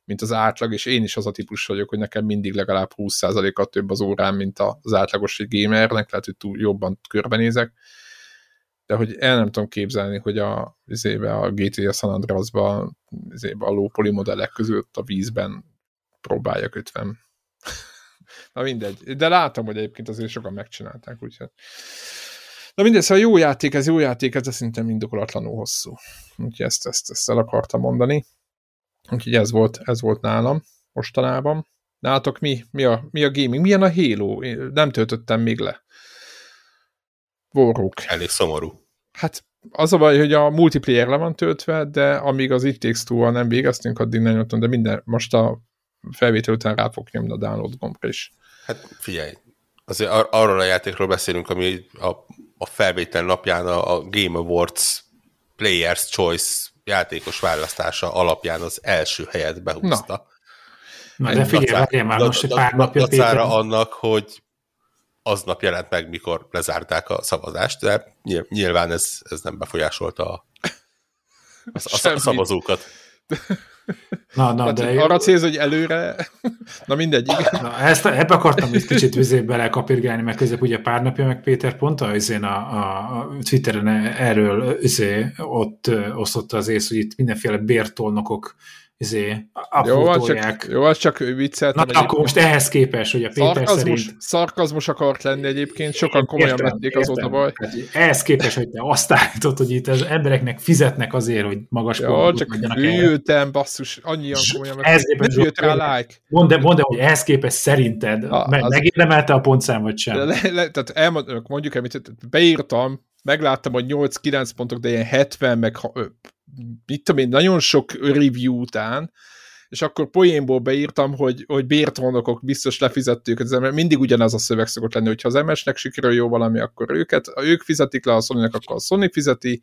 mint az átlag, és én is az a típus vagyok, hogy nekem mindig legalább 20%-a több az órán, mint az átlagos egy gamernek, lehet, hogy túl jobban körbenézek, de hogy el nem tudom képzelni, hogy a, a GTA San Andreas-ba a low poly modellek között a vízben próbáljak 50. (laughs) Na mindegy. De látom, hogy egyébként azért sokan megcsinálták, úgyhogy... Na mindegy, szóval jó játék, ez jó játék, ez szerintem indokolatlanul hosszú. Úgyhogy ezt, ezt, ezt el akartam mondani. Úgyhogy ez volt, ez volt nálam mostanában. Nálatok mi, mi, a, mi a gaming? Milyen a Halo? Én nem töltöttem még le. Warhawk. Elég szomorú. Hát az a baj, hogy a multiplayer le van töltve, de amíg az It Takes nem végeztünk, addig nem jöttem, de minden, most a felvétel után rá fog nyomni a download gombra is. Hát figyelj, azért ar- arról a játékról beszélünk, ami a, a felvétel napján a, a Game Awards Players Choice játékos választása alapján az első helyet behúzta. Na, Na de figyelj, várjál már most egy pár napja Péter. annak, hogy aznap jelent meg, mikor lezárták a szavazást, de nyilván ez, ez nem befolyásolta a, (laughs) a, a, a szavazókat (laughs) Na, na, de jó. Arra célz, hogy előre... Na mindegy, igen. Na, ezt, ebbe akartam egy kicsit vizé bele kapirgálni, mert közép ugye pár napja meg Péter pont a, a, a, Twitteren erről izé, ott osztotta az ész, hogy itt mindenféle bértolnokok izé, jó, az csak, jó, az csak vicceltem. Na, akkor most ehhez képest, hogy a Péter szarkazmus, szerint... Szarkazmus akart lenni egyébként, sokan komolyan értem, vették azóta baj. Hát, ehhez képest, hogy te azt állítod, hogy itt az embereknek fizetnek azért, hogy magas Jó, csak ültem, basszus, annyian komolyan vették. Nem jött rá like. Mondd, mondd hogy ehhez képest szerinted a, az... megérdemelte a pontszám, vagy sem? Le, le, tehát elmondjuk, mondjuk, amit beírtam, megláttam, hogy 8-9 pontok, de ilyen 70, meg mit tudom én, nagyon sok review után, és akkor poénból beírtam, hogy, hogy bértronokok biztos lefizettük, mert mindig ugyanaz a szöveg szokott lenni, hogyha az MS-nek sikerül jó valami, akkor őket, ők fizetik le a sony akkor a Sony fizeti,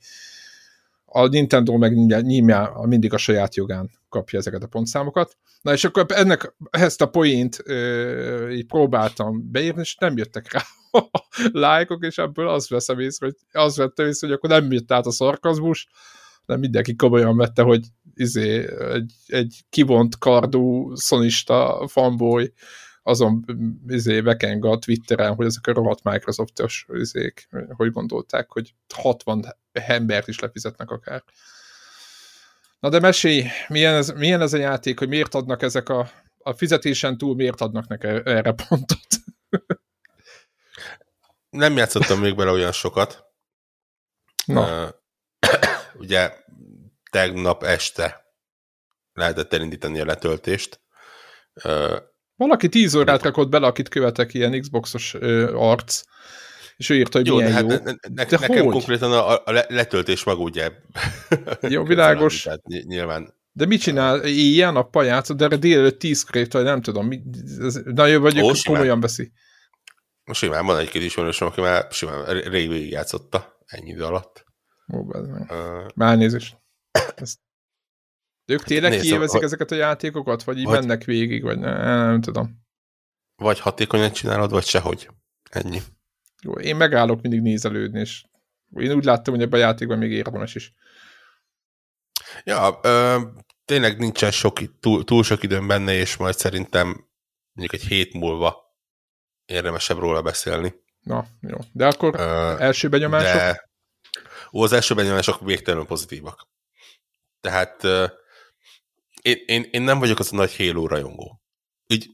a Nintendo meg nyilván mindig a saját jogán kapja ezeket a pontszámokat. Na és akkor ennek, ezt a poént ö, így próbáltam beírni, és nem jöttek rá a (laughs) lájkok, és ebből azt veszem észre, hogy azt vettem észre, hogy akkor nem jött át a szarkazmus, nem mindenki komolyan vette, hogy izé, egy, egy kivont kardú szonista fanboy azon izé, vekeng a Twitteren, hogy ezek a rohadt Microsoftos izék, hogy gondolták, hogy 60 embert is lefizetnek akár. Na de mesélj, milyen ez, milyen ez a játék, hogy miért adnak ezek a, a fizetésen túl, miért adnak neki erre pontot? Nem játszottam még bele olyan sokat. Na. Ugye tegnap este lehetett elindítani a letöltést. Valaki tíz órát rakott bele, akit követek, ilyen Xboxos arc, és ő írta, hogy jó, milyen hát jó. Ne, ne, de nekem hogy? konkrétan a, a letöltés maga ugye... (laughs) Jó, világos. Tehát nyilván de mit csinál? Ilyen nappal játszott, de erre délelőtt tízkor vagy nem tudom. Mi, ez, na jó, vagy Ó, komolyan veszi. Most simán van egy-két ismerősöm, aki már simán rég játszotta ennyi idő alatt. Ó, uh, Már nézést. Ezt... Ők tényleg Nézd, kiélvezik hogy... ezeket a játékokat, vagy így vagy... mennek végig, vagy nem, nem tudom. Vagy hatékonyan csinálod, vagy sehogy. Ennyi. Jó, én megállok mindig nézelődni, és én úgy láttam, hogy ebben a játékban még érdemes is. Ja, ö, tényleg nincsen sok, túl, túl sok időm benne, és majd szerintem mondjuk egy hét múlva érdemesebb róla beszélni. Na, jó. De akkor ö, első benyomások? De, ó, az első benyomások végtelenül pozitívak. Tehát én, én, én nem vagyok az a nagy Halo rajongó. Úgy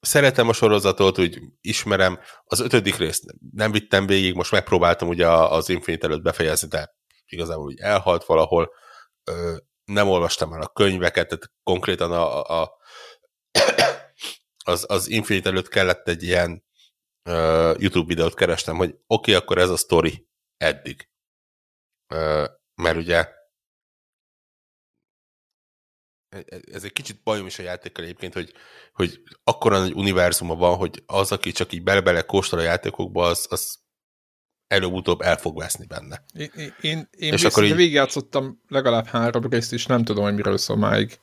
szeretem a sorozatot, úgy ismerem. Az ötödik részt nem vittem végig, most megpróbáltam ugye az Infinite előtt befejezni, de igazából úgy elhalt valahol. Nem olvastam el a könyveket, tehát konkrétan a, a, az, az Infinite előtt kellett egy ilyen YouTube videót kerestem, hogy oké, okay, akkor ez a story eddig. Mert ugye ez egy kicsit bajom is a játékkal egyébként, hogy, hogy akkora nagy univerzuma van, hogy az, aki csak így bele-bele kóstol a játékokba, az, az előbb-utóbb el fog veszni benne. Én, én, én és akkor így... végigjátszottam legalább három részt, és nem tudom, hogy miről szól máig.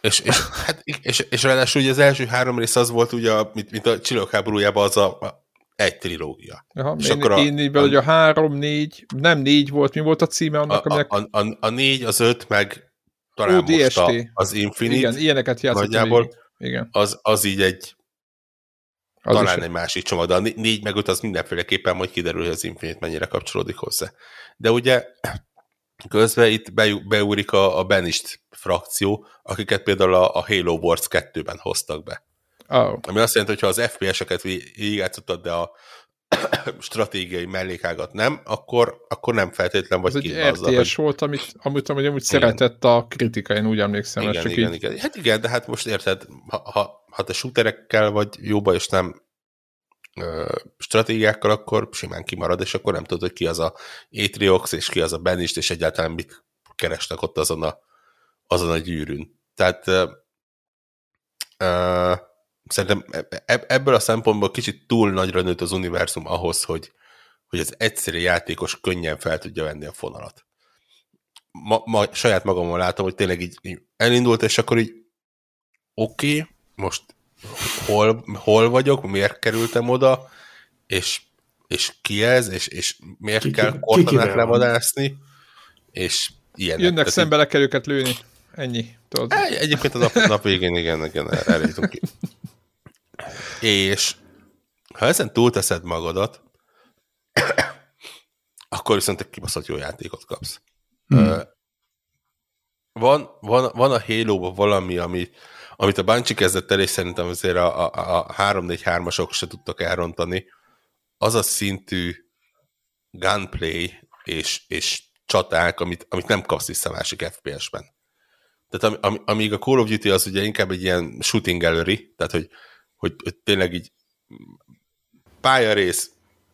És, és, hát, és, és ráadásul ugye az első három rész az volt ugye, mint, mint a Csillagok háborújában az a egy trilógia. Aha, és én, akkor a, én így a, hogy a három, négy, nem négy volt, mi volt a címe annak, a, aminek... A, a, a négy, az öt, meg talán Ó, most a, az Infinite. Igen, ilyeneket játszottam. Igen. Az, az így egy az talán egy másik csomag, de a négy meg öt az mindenféleképpen majd kiderül, hogy az Infinite mennyire kapcsolódik hozzá. De ugye (clears throat) közben itt be, beúrik a, a Benist frakció, akiket például a, a Halo Wars 2-ben hoztak be. Oh. Ami azt jelenti, hogy ha az FPS-eket végigjátszottad, de a (coughs) stratégiai mellékágat nem, akkor, akkor nem feltétlen vagy Ez egy RTS hogy... volt, amit, amit, amit amúgy szeretett a kritika, én úgy emlékszem. Igen, csak igen, így... igen. Hát igen, de hát most érted, ha, ha, ha te shooterekkel vagy jóba, és nem ö, stratégiákkal, akkor simán kimarad, és akkor nem tudod, hogy ki az a Atriox, és ki az a Benist, és egyáltalán mit kerestek ott azon a, azon a gyűrűn. Tehát ö, ö, szerintem e, e, ebből a szempontból kicsit túl nagyra nőtt az univerzum ahhoz, hogy, hogy az egyszerű játékos könnyen fel tudja venni a fonalat. Ma, ma saját magamon látom, hogy tényleg így, így elindult, és akkor így oké, okay, most hol, hol vagyok, miért kerültem oda, és, és ki ez, és, és miért ki, kell kortanát levadászni, és ilyenek. Jönnek Tehát szembe, le kell őket lőni. ennyi. Tudod. Egy, egyébként a nap, nap végén igen, igen erre jutunk ki. És ha ezen túlteszed magadat, (coughs) akkor viszont egy kibaszott jó játékot kapsz. Hmm. Van, van, van a halo valami, ami, amit a Bungie kezdett el, és szerintem azért a, a, a 3-4-3-asok se tudtak elrontani, az a szintű gunplay és, és csaták, amit, amit nem kapsz vissza másik FPS-ben. Tehát am, am, amíg a Call of Duty az ugye inkább egy ilyen shooting gallery, tehát hogy, hogy, hogy tényleg így pályarész,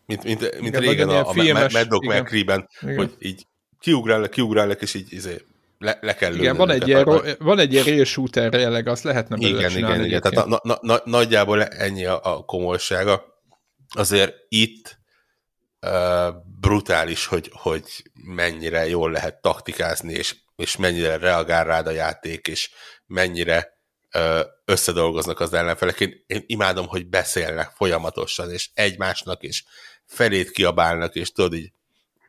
mint, mint, mint igen, régen a, a Mad Dog McCree-ben, hogy így kiugrálnak, kiugrálnak, és így izé, le, le kell Igen, van egy, ilyen, ro- van egy ilyen real shooter jelleg, azt lehetne belőle Igen, igen, igen. Tehát na, na, na, nagyjából ennyi a, a komolysága. Azért itt uh, brutális, hogy, hogy mennyire jól lehet taktikázni, és, és mennyire reagál rád a játék, és mennyire összedolgoznak az ellenfelek. Én, én imádom, hogy beszélnek folyamatosan, és egymásnak, és felét kiabálnak, és tudod, így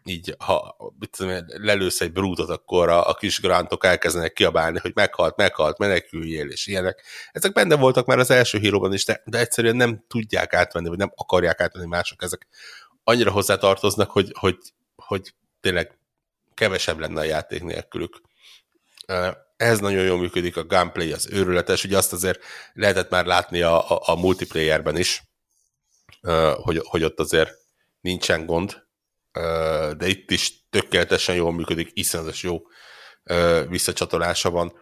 így, ha mit tudom, lelősz egy brútot, akkor a, a kis grantok elkezdenek kiabálni, hogy meghalt, meghalt, meneküljél, és ilyenek. Ezek benne voltak már az első híróban is, de, de egyszerűen nem tudják átvenni, vagy nem akarják átvenni mások. Ezek annyira hozzátartoznak, hogy, hogy, hogy tényleg kevesebb lenne a játék nélkülük. Ez nagyon jól működik, a gunplay az őrületes, ugye azt azért lehetett már látni a, a, a multiplayerben is, hogy, hogy ott azért nincsen gond, de itt is tökéletesen jól működik, iszonyatos jó visszacsatolása van.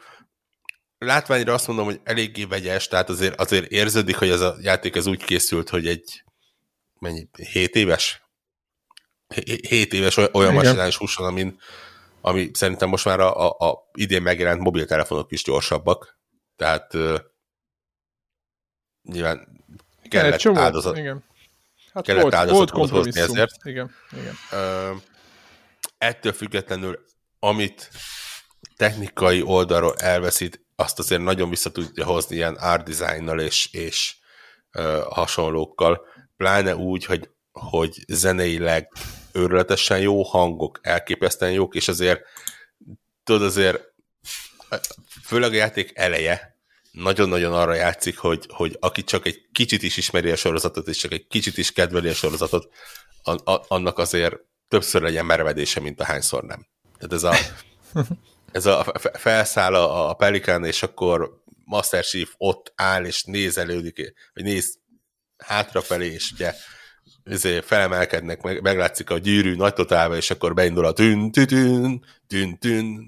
Látványra azt mondom, hogy eléggé vegyes, tehát azért, azért érződik, hogy ez a játék ez úgy készült, hogy egy mennyi, 7 éves? 7 éves olyan masinálás húson, amin, ami szerintem most már a, a, a idén megjelent mobiltelefonok is gyorsabbak, tehát uh, nyilván kellett csomó, áldozat. Igen Hát kellett volt, áldozatot volt hozni ezért. Igen, igen. Uh, ettől függetlenül, amit technikai oldalról elveszít, azt azért nagyon vissza tudja hozni ilyen art designnal és, és uh, hasonlókkal, pláne úgy, hogy, hogy zeneileg őrületesen jó hangok, elképesztően jók, és azért tudod azért főleg a játék eleje, nagyon-nagyon arra játszik, hogy, hogy aki csak egy kicsit is ismeri a sorozatot, és csak egy kicsit is kedveli a sorozatot, a, a, annak azért többször legyen mervedése, mint a hányszor nem. Tehát ez a, (laughs) ez a felszáll a, a Pelikán, és akkor Master Chief ott áll, és nézelődik, vagy néz hátrafelé, és ugye ezért felemelkednek, meg, meglátszik a gyűrű nagy totálba, és akkor beindul a tűn, tűn, tűn, tűn, tűn,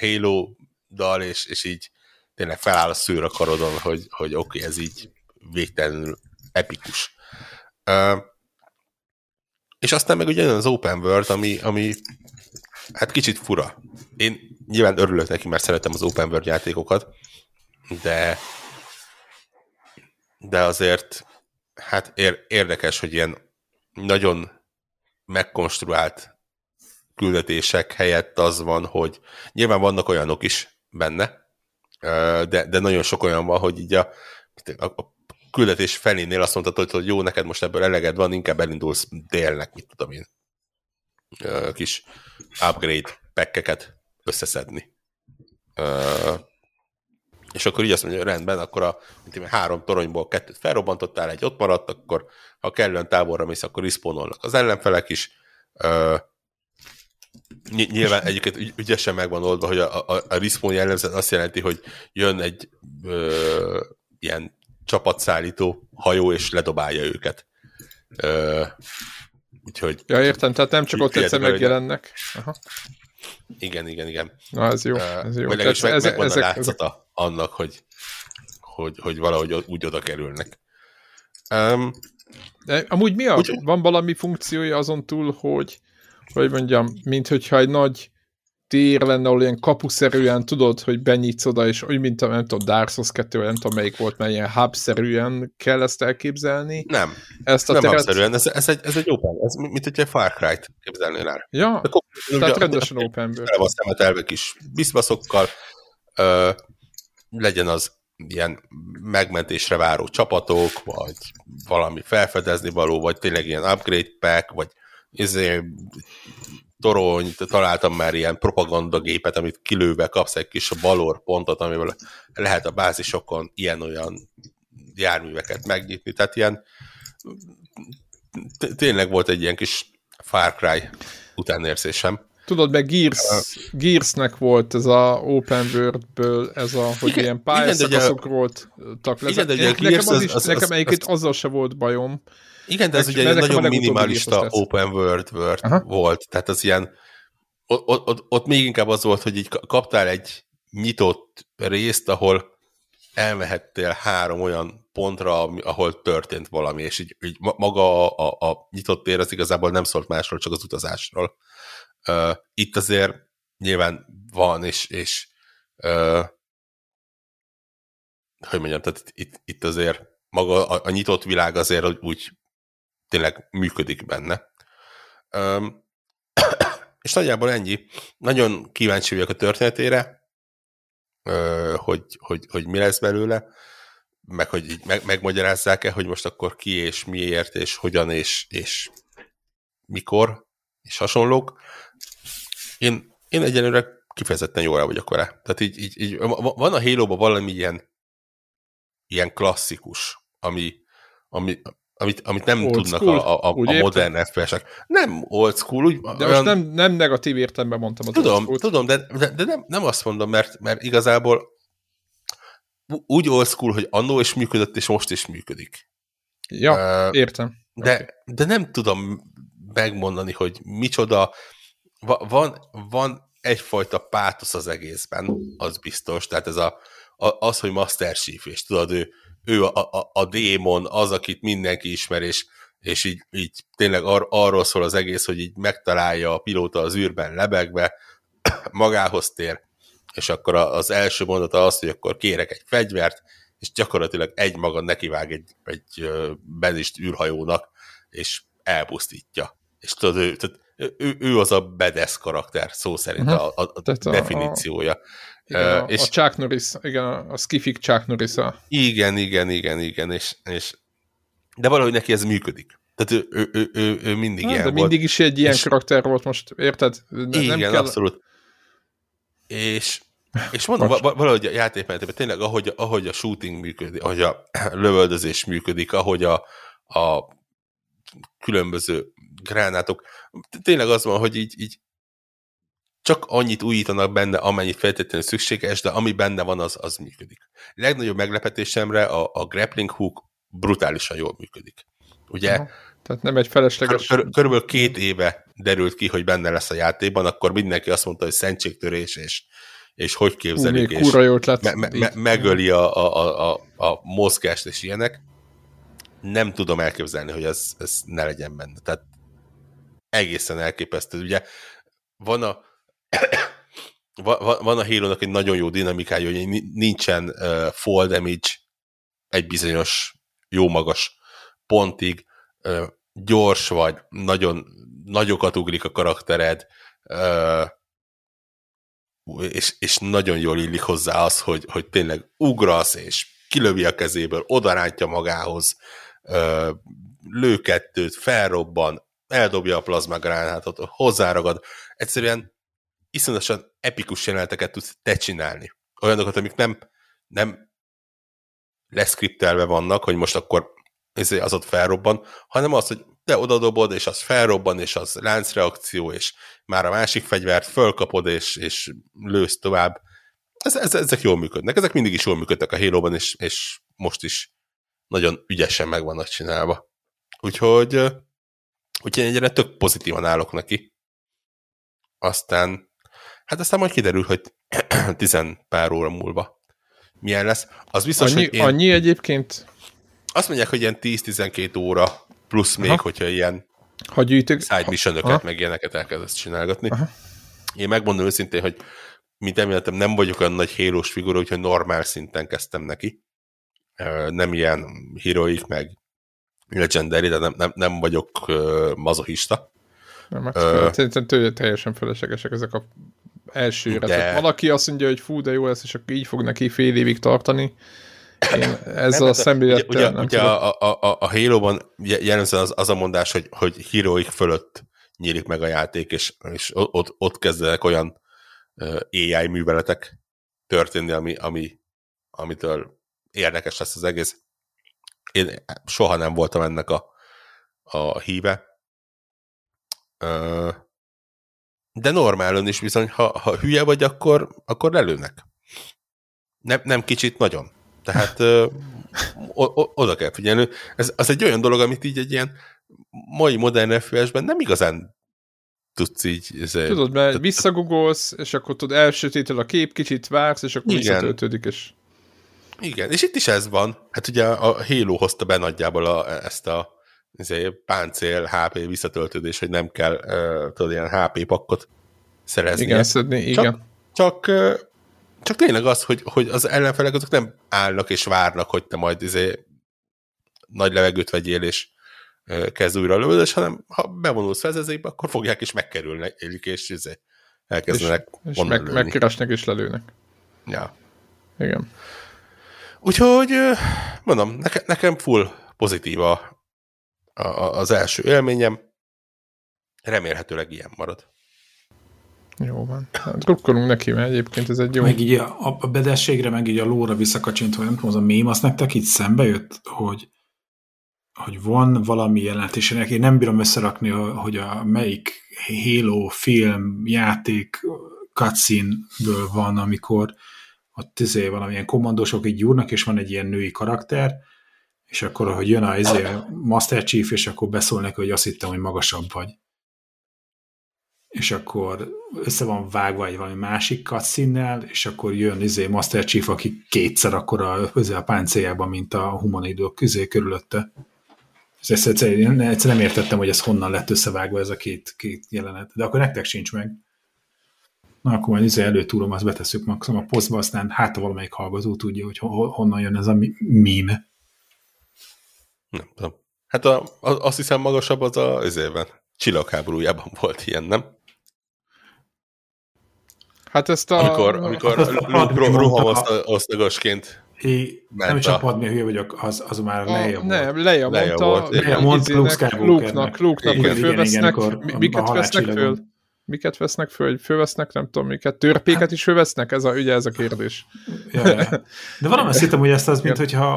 Halo dal, és, és így tényleg feláll a szőr a karodon, hogy, hogy oké, okay, ez így végtelenül epikus. Uh, és aztán meg ugye az Open World, ami, ami hát kicsit fura. Én nyilván örülök neki, mert szeretem az Open World játékokat, de de azért hát ér, érdekes, hogy ilyen nagyon megkonstruált küldetések helyett az van, hogy nyilván vannak olyanok is benne, de, de nagyon sok olyan van, hogy így a, a küldetés felénél azt mondtad, hogy jó, neked most ebből eleged van, inkább elindulsz délnek, mit tudom én, kis upgrade pekkeket összeszedni. És akkor így azt mondja, hogy rendben, akkor a mint én, három toronyból kettőt felrobbantottál, egy ott maradt, akkor ha kellően távolra mész, akkor respawnolnak az ellenfelek is. Nyilván egyébként ügyesen meg van oldva, hogy a, a, a respawn jellemzően azt jelenti, hogy jön egy ö, ilyen csapatszállító hajó, és ledobálja őket. Ö, úgyhogy... Ja, értem, tehát nem csak ott egyszer megjelennek. Aha. Igen, igen, igen. Na, ez jó. Ez jó. Vagy legalábbis meg, ezek, megvan ezek, a látszata ezek... annak, hogy, hogy, hogy valahogy úgy oda kerülnek. Um, De amúgy mi a, úgy, van valami funkciója azon túl, hogy hogy mondjam, mint hogyha egy nagy tér lenne, ahol ilyen kapuszerűen tudod, hogy benyitsz oda, és úgy, mint a, nem tudom, Dark Souls 2, nem tudom melyik volt, mert ilyen hub-szerűen kell ezt elképzelni. Nem, ezt a nem teret... hub-szerűen, ez, ez, egy, ez egy open, ez mint egy Far Cry-t képzelnél el. Ja, De tehát rendesen open ből. van szemetelve kis bizbaszokkal, ö, legyen az ilyen megmentésre váró csapatok, vagy valami felfedezni való, vagy tényleg ilyen upgrade pack, vagy izé, torony, találtam már ilyen propagandagépet, amit kilőve kapsz egy kis balor pontot, amivel lehet a bázisokon ilyen-olyan járműveket megnyitni. Tehát ilyen tényleg volt egy ilyen kis Far Cry utánérzésem. Tudod, meg Gears, Gearsnek volt ez a Open World-ből, ez a, hogy igen, ilyen pályaszakaszok voltak. Igen, de ugye nekem, az, is, az, nekem az, egyébként az, azzal se volt bajom. Igen, de ez ugye egy nagyon minimalista Open World, world volt, tehát az ilyen, ott, ott, ott még inkább az volt, hogy így kaptál egy nyitott részt, ahol elmehettél három olyan pontra, ahol történt valami, és így, így maga a, a, a nyitott tér az igazából nem szólt másról, csak az utazásról. Uh, itt azért nyilván van, és, és uh, hogy mondjam, tehát itt, itt azért maga a, a nyitott világ azért úgy tényleg működik benne. Um, (coughs) és nagyjából ennyi. Nagyon kíváncsi vagyok a történetére, hogy, hogy, hogy mi lesz belőle, meg hogy így meg, megmagyarázzák-e, hogy most akkor ki és miért, és hogyan, és, és mikor, és hasonlók. Én, én egyelőre kifejezetten jól vagyok vele. Tehát így, így, így van a halo valami ilyen, ilyen klasszikus, ami, ami, amit, amit nem old tudnak school, a, a, a modern FPS-ek. Nem old school, úgy, De olyan... most nem, nem negatív értelemben mondtam az Tudom, tudom, de, de, de nem, nem azt mondom, mert, mert igazából úgy old school, hogy annó is működött, és most is működik. Ja, uh, értem. De, okay. de nem tudom megmondani, hogy micsoda. Va, van, van egyfajta pátosz az egészben, az biztos. Tehát ez a, a, az, hogy Master Chief, és tudod, ő, ő a, a, a démon, az, akit mindenki ismer, és, és így, így tényleg ar, arról szól az egész, hogy így megtalálja a pilóta az űrben lebegve, (clears throat) magához tér, és akkor az első mondata az, hogy akkor kérek egy fegyvert, és gyakorlatilag egy maga nekivág egy, egy benzist űrhajónak, és elpusztítja. És tudod, ő, tehát ő, ő az a bedesz karakter, szó szerint uh-huh. a, a, a definíciója. A, igen, uh, a, és, a Chuck Norris, igen, a skifik Chuck norris -a. Igen, igen, igen, igen, és, és de valahogy neki ez működik. Tehát ő, ő, ő, ő, ő mindig Na, ilyen de volt. mindig is egy ilyen és, karakter volt most, érted? Ne, igen, nem kell... abszolút. És, és mondom, valahogy a játékmenetében tényleg, ahogy, ahogy a shooting működik, ahogy a (clears throat) lövöldözés működik, ahogy a, a különböző gránátok, tényleg az van, hogy így, így csak annyit újítanak benne, amennyit feltétlenül szükséges, de ami benne van, az, az működik. Legnagyobb meglepetésemre a, a grappling hook brutálisan jól működik. Ugye? Aha. Tehát nem egy felesleges... Kör, körülbelül két éve derült ki, hogy benne lesz a játékban, akkor mindenki azt mondta, hogy szentségtörés, és, és hogy képzelik, Ú, és jót lett me, me, me, megöli a, a, a, a mozgást és ilyenek. Nem tudom elképzelni, hogy ez, ez ne legyen benne. Tehát egészen elképesztő. Ugye van a (coughs) van a halo egy nagyon jó dinamikája, hogy nincsen fall damage egy bizonyos jó magas pontig, gyors vagy, nagyon nagyokat ugrik a karaktered, és, és nagyon jól illik hozzá az, hogy, hogy tényleg ugrasz, és kilövi a kezéből, odarántja magához, lő kettőt, felrobban, eldobja a plazmagránátot, hozzáragad. Egyszerűen iszonyatosan epikus jeleneteket tudsz te csinálni. Olyanokat, amik nem, nem leszkriptelve vannak, hogy most akkor izé, az ott felrobban, hanem az, hogy te odadobod, és az felrobban, és az láncreakció, és már a másik fegyvert fölkapod, és, és lősz tovább. Ez, ez, ezek jól működnek. Ezek mindig is jól működtek a halo és, és most is nagyon ügyesen meg vannak csinálva. Úgyhogy, úgyhogy egyre tök pozitívan állok neki. Aztán Hát aztán majd kiderül, hogy (clears throat) tizen pár óra múlva milyen lesz. Az biztos, annyi, hogy én... annyi egyébként? Azt mondják, hogy ilyen 10-12 óra, plusz még, Aha. hogyha ilyen ha gyűjtök... side mission meg ilyeneket elkezdesz csinálgatni. Aha. Én megmondom őszintén, hogy mint említettem, nem vagyok olyan nagy hélós figura, úgyhogy normál szinten kezdtem neki. Nem ilyen heroik, meg legendary, de nem, nem, nem vagyok mazohista. Nem, uh, teljesen feleslegesek ezek a elsőre. De... Tehát valaki azt mondja, hogy fú, de jó lesz, és akkor így fog neki fél évig tartani. Én ezzel nem, a szemlélettel ugye, nem ugye, a, a, a, a Halo-ban jellemzően az, az a mondás, hogy, hogy heroik fölött nyílik meg a játék, és, és ott, ott kezdenek olyan AI műveletek történni, ami, ami, amitől érdekes lesz az egész. Én soha nem voltam ennek a, a híve. De normálon is bizony, ha, ha hülye vagy, akkor, akkor lelőnek. Nem, nem kicsit, nagyon. Tehát ö, o, o, oda kell figyelni. Ez az egy olyan dolog, amit így egy ilyen mai modern FPS-ben nem igazán tudsz így... Ezért, tudod, mert visszagugolsz, és akkor tudod, elsötétel a kép, kicsit vársz, és akkor visszatöltődik, és... Igen, és itt is ez van. Hát ugye a Halo hozta be nagyjából a, ezt a ezért, páncél HP visszatöltődés, hogy nem kell uh, tudod, ilyen HP pakkot szerezni. Igen, szedni, igen. Csak, csak, csak tényleg az, hogy, hogy az ellenfelek azok nem állnak és várnak, hogy te majd izé nagy levegőt vegyél, és kezd újra lövöldös, hanem ha bevonulsz vezezékbe, akkor fogják és megkerülnek, és izé, elkezdenek és, és meg, megkeresnek és lelőnek. Ja. Igen. Úgyhogy mondom, neke, nekem full pozitív a, az első élményem. Remélhetőleg ilyen marad. Jó van. Hát, drukkolunk neki, mert egyébként ez egy jó... Meg így a, a bedességre, meg így a lóra visszakacsintva, nem tudom, az a mém, az nektek itt szembe jött, hogy hogy van valami jelent, és én nem bírom összerakni, hogy a melyik Halo film, játék cutscene-ből van, amikor ott izé valamilyen kommandósok így gyúrnak, és van egy ilyen női karakter, és akkor, hogy jön a izé, Master Chief, és akkor beszól neki, hogy azt hittem, hogy magasabb vagy. És akkor össze van vágva egy valami másik cutscene és akkor jön izé Master Chief, aki kétszer akkor a, a páncéljában, mint a humanidők izé körülötte. Ezt egyszerűen, egyszerűen nem értettem, hogy ez honnan lett összevágva ez a két, két jelenet. De akkor nektek sincs meg. Na, akkor majd izé előtúrom, azt betesszük maximum a posztba, aztán hát valamelyik hallgató tudja, hogy honnan jön ez a meme. Nem tudom. Hát a, a, azt hiszem magasabb az a ezében. Csillagháborújában volt ilyen, nem? Hát ezt a... Amikor, amikor rohamozt osztagosként É, nem is a padmé hülye vagyok, az, az már Leia volt. Nem, Leia mondta, Leia volt Luke-nak, Luke-nak, hogy fölvesznek, miket vesznek föl? Miket vesznek föl, hogy fölvesznek, nem tudom miket, törpéket is fölvesznek? Ez a, ugye ez a kérdés. Ja, ja. De valami azt hittem, hogy ezt az, mint hogyha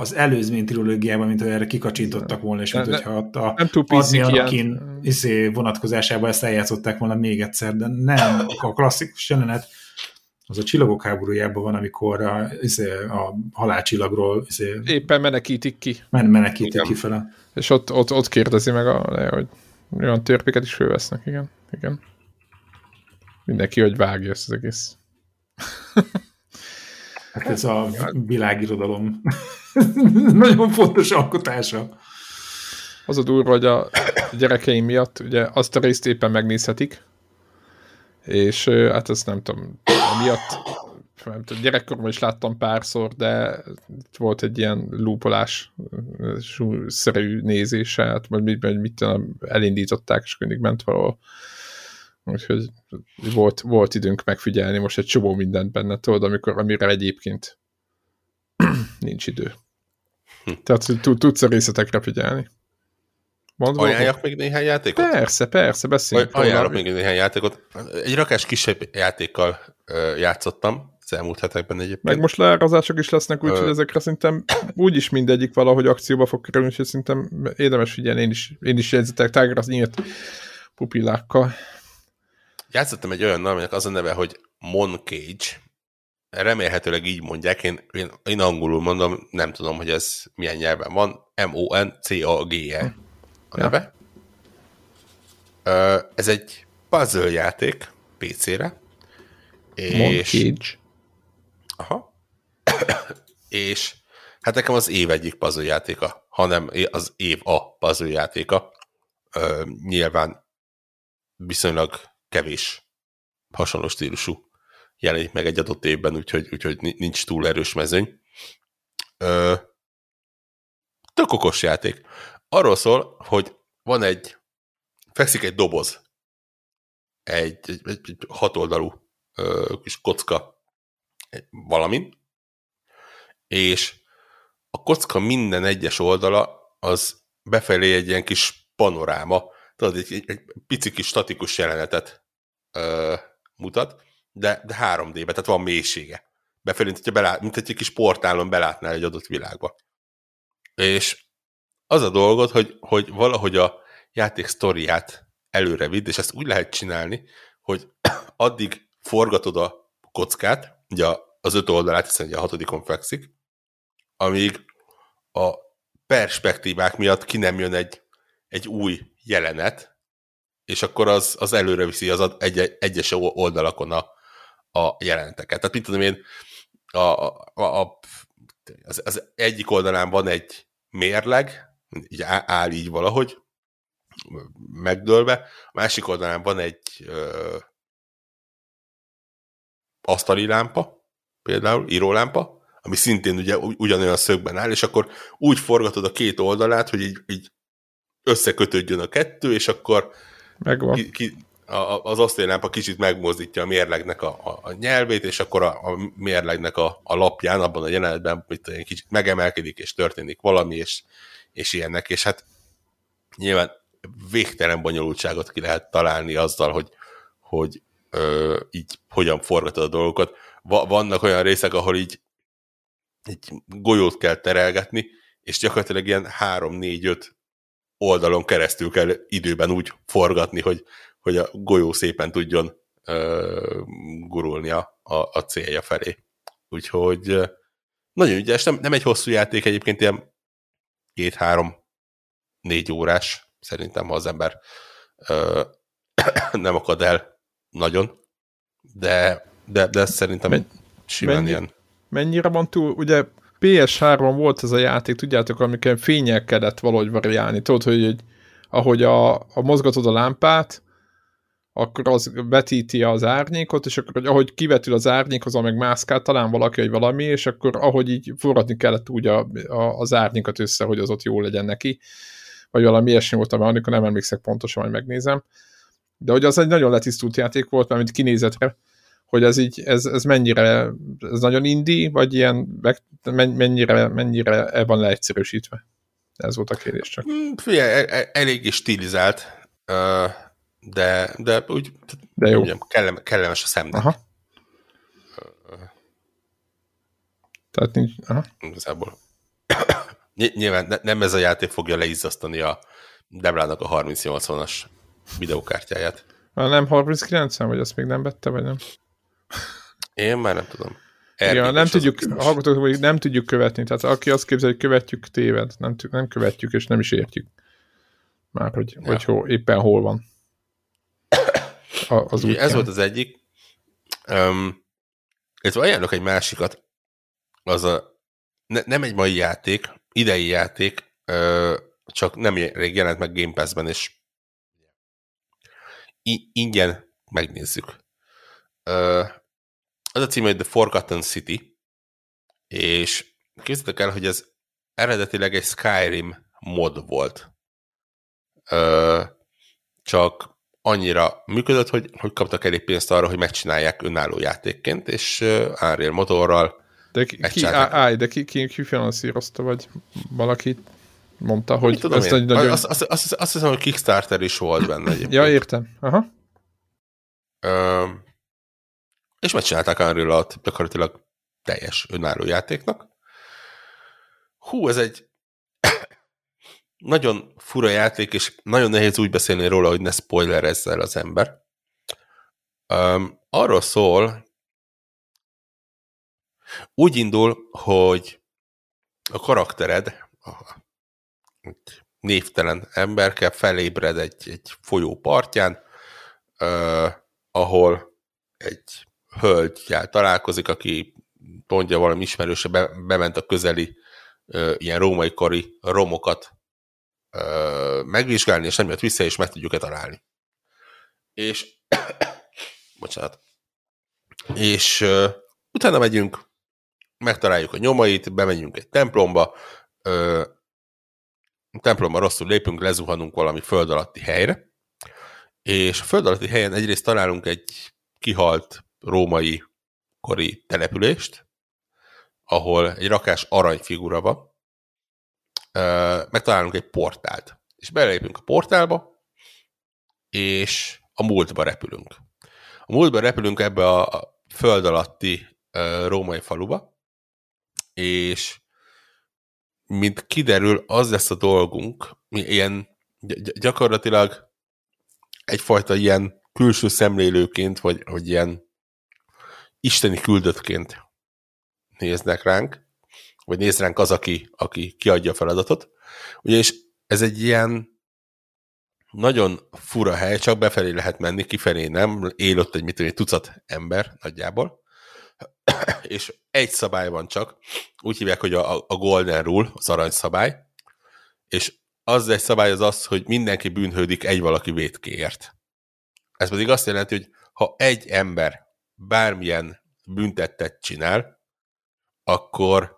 az előzmény trilógiában, mint hogy erre kikacsintottak volna, és mint hogyha ott a nem túl Padmé Anakin izé, vonatkozásában ezt eljátszották volna még egyszer, de nem, a klasszikus jelenet az a csillagok háborújában van, amikor a, izé, a halálcsillagról izé, éppen menekítik ki. Men menekítik igen. ki fele. És ott, ott, ott kérdezi meg, a, hogy olyan törpéket is fölvesznek, igen. igen. Mindenki, hogy vágja ezt az egész. (laughs) Hát ez a világirodalom (laughs) nagyon fontos alkotása. Az a durva, hogy a gyerekeim miatt ugye azt a részt éppen megnézhetik, és hát ezt nem tudom, miatt nem tudom, gyerekkorban is láttam párszor, de volt egy ilyen lúpolás szerű nézése, hát majd mit, mit, mit elindították, és mindig ment valahol. Úgyhogy volt, volt időnk megfigyelni most egy csomó mindent benne, tudod, amikor, amire egyébként (clears throat) nincs idő. Hm. Tehát tudsz a részletekre figyelni. Mondva, Ajánljak még néhány játékot? Persze, persze, beszéljünk. Ajánlok még néhány játékot. Egy rakás kisebb játékkal játszottam az elmúlt hetekben egyébként. Meg most leárazások is lesznek, úgyhogy ezekre szerintem úgyis mindegyik valahogy akcióba fog kerülni, úgyhogy szerintem érdemes figyelni, én is, én is jegyzetek tágra az nyílt pupillákkal. Játszottam egy olyan aminek az a neve, hogy Moncage. Remélhetőleg így mondják, én, én, én angolul mondom, nem tudom, hogy ez milyen nyelven van. M-O-N-C-A-G-E a neve. Ja. Ez egy puzzle játék PC-re. És... Aha. és hát nekem az év egyik puzzle játéka, hanem az év a puzzle játéka. nyilván viszonylag kevés hasonló stílusú jelenik meg egy adott évben, úgyhogy, úgyhogy nincs túl erős mezőny. Ö, tök okos játék. Arról szól, hogy van egy, fekszik egy doboz, egy, egy, egy, hatoldalú ö, kis kocka valamin, és a kocka minden egyes oldala az befelé egy ilyen kis panoráma, tudod, egy, egy, egy pici kis statikus jelenetet ö, mutat, de, de 3D-be, tehát van mélysége. Befelé, mint, belát, mint egy kis portálon belátnál egy adott világba. És az a dolgot, hogy, hogy valahogy a játék sztoriát előre vidd, és ezt úgy lehet csinálni, hogy (coughs) addig forgatod a kockát, ugye az öt oldalát, hiszen ugye a hatodikon fekszik, amíg a perspektívák miatt ki nem jön egy, egy új jelenet, és akkor az, az előre viszi az egy, egyes oldalakon a, a jeleneteket. Tehát mit tudom én, a, a, a, az, az egyik oldalán van egy mérleg, így áll így valahogy, megdőlve, a másik oldalán van egy ö, asztali lámpa, például írólámpa, ami szintén ugye ugyanolyan szögben áll, és akkor úgy forgatod a két oldalát, hogy így, így összekötődjön a kettő, és akkor Megvan. Ki, ki, a, az asztallámpa kicsit megmozdítja a mérlegnek a, a, a nyelvét, és akkor a, a mérlegnek a, a lapján, abban a jelenetben mit, egy kicsit megemelkedik, és történik valami, és, és ilyennek, és hát nyilván végtelen bonyolultságot ki lehet találni azzal, hogy, hogy ö, így hogyan forgatod a dolgokat. Va, vannak olyan részek, ahol így egy golyót kell terelgetni, és gyakorlatilag ilyen 3-4-5 oldalon keresztül kell időben úgy forgatni, hogy, hogy a golyó szépen tudjon ö, gurulni a, a, célja felé. Úgyhogy nagyon ügyes, nem, nem egy hosszú játék, egyébként ilyen két-három négy órás, szerintem, ha az ember ö, (coughs) nem akad el nagyon, de, de, de szerintem Men, simán mennyi, ilyen. Mennyire van túl, ugye PS3-on volt ez a játék, tudjátok, amikor fényel kellett valahogy variálni. Tudod, hogy egy, ahogy a, a mozgatod a lámpát, akkor az vetíti az árnyékot, és akkor hogy ahogy kivetül az árnyék, azon meg mászkál talán valaki, vagy valami, és akkor ahogy így forradni kellett úgy a, a, az árnyékat össze, hogy az ott jó legyen neki, vagy valami ilyesmi volt, amikor nem emlékszek pontosan, hogy megnézem. De hogy az egy nagyon letisztult játék volt, mert mint kinézetre, hogy ez így, ez, ez mennyire, ez nagyon indi, vagy ilyen, mennyire, mennyire el van leegyszerűsítve? Ez volt a kérdés csak. Mm, figyelj, e, e, eléggé stilizált, de, de úgy, de jó. Úgy, kellem, kellemes a szemnek. Aha. Tehát nincs, aha. Igazából. (coughs) Nyilván nem ez a játék fogja leizzasztani a Debrának a 3080-as videókártyáját. Ha nem 39 vagy azt még nem vette, vagy nem? Én már nem tudom. ja, nem tudjuk, hallgatók, hogy nem tudjuk követni. Tehát aki azt képzel, hogy követjük, téved. Nem, nem követjük, és nem is értjük. Már, hogy, ja. hogy hol, éppen hol van. A, az Ugye, ez volt az egyik. Um, ez ajánlok egy másikat. Az a, ne, nem egy mai játék, idei játék, uh, csak nem rég jelent meg Game Pass-ben, és ingyen megnézzük. Az a cím, hogy The Forgotten City, és képzeljétek el, hogy ez eredetileg egy Skyrim mod volt. Csak annyira működött, hogy, hogy kaptak elég pénzt arra, hogy megcsinálják önálló játékként, és Unreal motorral de ki, ki, állj, de ki, ki, ki finanszírozta, vagy valaki mondta, hogy tudom ez én? egy nagyon... Azt, azt, azt, azt hiszem, hogy Kickstarter is volt benne egyébként. ja, értem. Aha. Uh, és megcsinálták unreal gyakorlatilag teljes önálló játéknak. Hú, ez egy (coughs) nagyon fura játék, és nagyon nehéz úgy beszélni róla, hogy ne spoilerezzel az ember. Um, arról szól, úgy indul, hogy a karaktered, névtelen emberke felébred egy, egy folyó partján, uh, ahol egy hölgyel találkozik, aki mondja valami ismerőse, be, bement a közeli uh, ilyen római kori romokat uh, megvizsgálni, és nem jött vissza, és meg tudjuk-e találni. És (coughs) bocsánat. És uh, utána megyünk, megtaláljuk a nyomait, bemegyünk egy templomba, templomba rosszul lépünk, lezuhanunk valami föld alatti helyre, és a föld alatti helyen egyrészt találunk egy kihalt római kori települést, ahol egy rakás aranyfigura van, megtalálunk egy portált. És belépünk a portálba, és a múltba repülünk. A múltba repülünk ebbe a föld alatti római faluba, és mint kiderül, az lesz a dolgunk, mi ilyen gyakorlatilag egyfajta ilyen külső szemlélőként, vagy, vagy ilyen isteni küldöttként néznek ránk, vagy néz ránk az, aki, aki kiadja a feladatot. Ugyanis ez egy ilyen nagyon fura hely, csak befelé lehet menni, kifelé nem, él ott egy, mit egy tucat ember nagyjából, (laughs) és egy szabály van csak, úgy hívják, hogy a, a Golden Rule, az aranyszabály, és az egy szabály az az, hogy mindenki bűnhődik egy valaki vétkéért. Ez pedig azt jelenti, hogy ha egy ember bármilyen büntettet csinál, akkor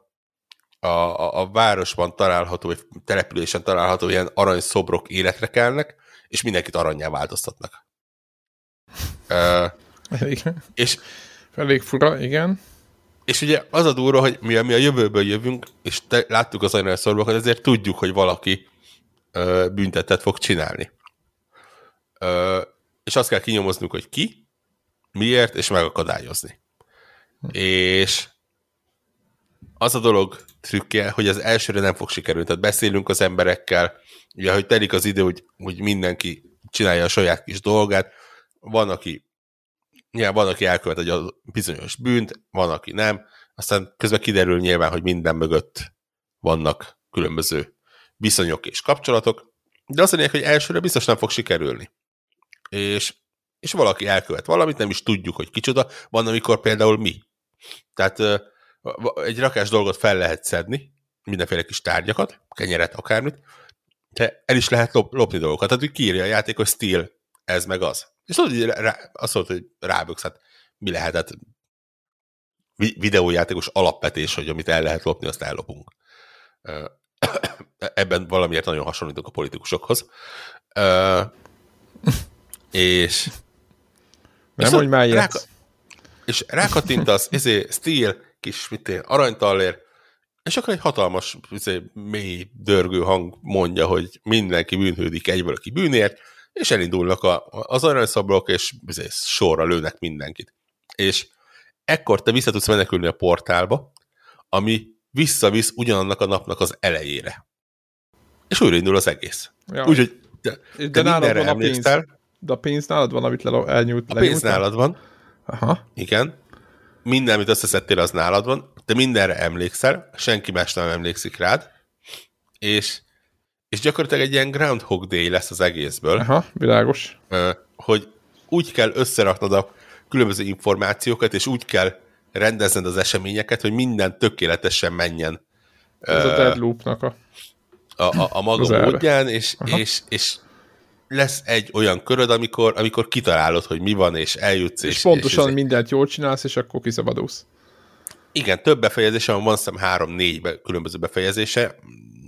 a, a, a városban található, vagy településen található ilyen aranyszobrok életre kelnek, és mindenkit aranyjá változtatnak. uh, és Elég fura, igen. És ugye az a durva, hogy mi, mi a jövőből jövünk, és te, láttuk az aranyszorbrokat, ezért tudjuk, hogy valaki ö, büntetet fog csinálni. Ö, és azt kell kinyomoznunk, hogy ki, miért, és megakadályozni. Hm. És az a dolog trükkje, hogy az elsőre nem fog sikerülni. Tehát beszélünk az emberekkel, ugye, hogy telik az idő, hogy, hogy mindenki csinálja a saját kis dolgát. Van, aki nyilván van, aki elkövet egy bizonyos bűnt, van, aki nem. Aztán közben kiderül nyilván, hogy minden mögött vannak különböző viszonyok és kapcsolatok, de azt mondják, hogy elsőre biztos nem fog sikerülni. És, és valaki elkövet valamit, nem is tudjuk, hogy kicsoda. Van, amikor például mi. Tehát egy rakás dolgot fel lehet szedni, mindenféle kis tárgyakat, kenyeret, akármit, de el is lehet lop, lopni dolgokat. Tehát, hogy kiírja a játék, hogy steal, ez meg az. És tudod, hogy rá, azt mondta, hogy ráböksz, hát mi lehetett videójátékos alapvetés, hogy amit el lehet lopni, azt ellopunk. (coughs) Ebben valamiért nagyon hasonlítok a politikusokhoz. És nem, hogy már rá, És rákattintasz, (laughs) izé, stíl, kis, mit aranytallér, és akkor egy hatalmas, izé, mély, dörgő hang mondja, hogy mindenki bűnhődik egyből, aki bűnért, és elindulnak a, az aranyszablók, és sorra lőnek mindenkit. És ekkor te vissza tudsz menekülni a portálba, ami visszavisz ugyanannak a napnak az elejére. És újraindul az egész. Ja. Úgyhogy te, de te nálad van a pénz. De a pénz nálad van, amit le, elnyújt. A pénz nálad van. Aha. Igen. Minden, amit összeszedtél, az nálad van. Te mindenre emlékszel, senki más nem emlékszik rád, és és gyakorlatilag egy ilyen Groundhog Day lesz az egészből. Aha, világos. Hogy úgy kell összeraknod a különböző információkat, és úgy kell rendezned az eseményeket, hogy minden tökéletesen menjen. Ez a Deadloopnak a... A, a, a maga módján, és, és, és lesz egy olyan köröd, amikor, amikor kitalálod, hogy mi van, és eljutsz. És, és pontosan és mindent jól csinálsz, és akkor kiszabadulsz. Igen, több befejezése van, van szem három-négy különböző befejezése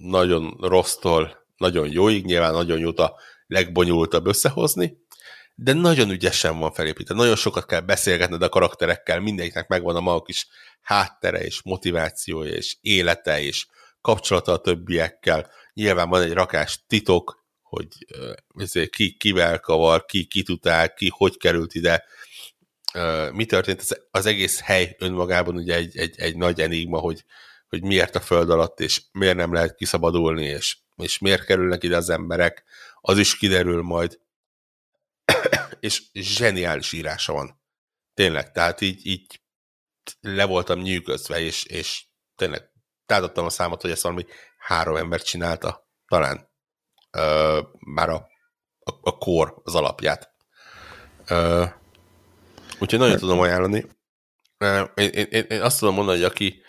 nagyon rossztól nagyon jóig, nyilván nagyon jót a legbonyolultabb összehozni, de nagyon ügyesen van felépítve. Nagyon sokat kell beszélgetned a karakterekkel, mindegyiknek megvan a maga kis háttere, és motivációja, és élete, és kapcsolata a többiekkel. Nyilván van egy rakás titok, hogy uh, ki kivel kavar, ki kit utál, ki hogy került ide, mi történt. Az egész hely önmagában ugye egy, egy, egy nagy enigma, hogy hogy miért a föld alatt, és miért nem lehet kiszabadulni, és, és miért kerülnek ide az emberek, az is kiderül majd. (coughs) és zseniális írása van. Tényleg, tehát így, így le voltam nyűgözve, és, és tényleg tátottam a számot, hogy ezt valami három ember csinálta, talán. Ö, már a, a, a kor, az alapját. Ö, úgyhogy nagyon tudom ajánlani. Én, én, én, én azt tudom mondani, hogy aki,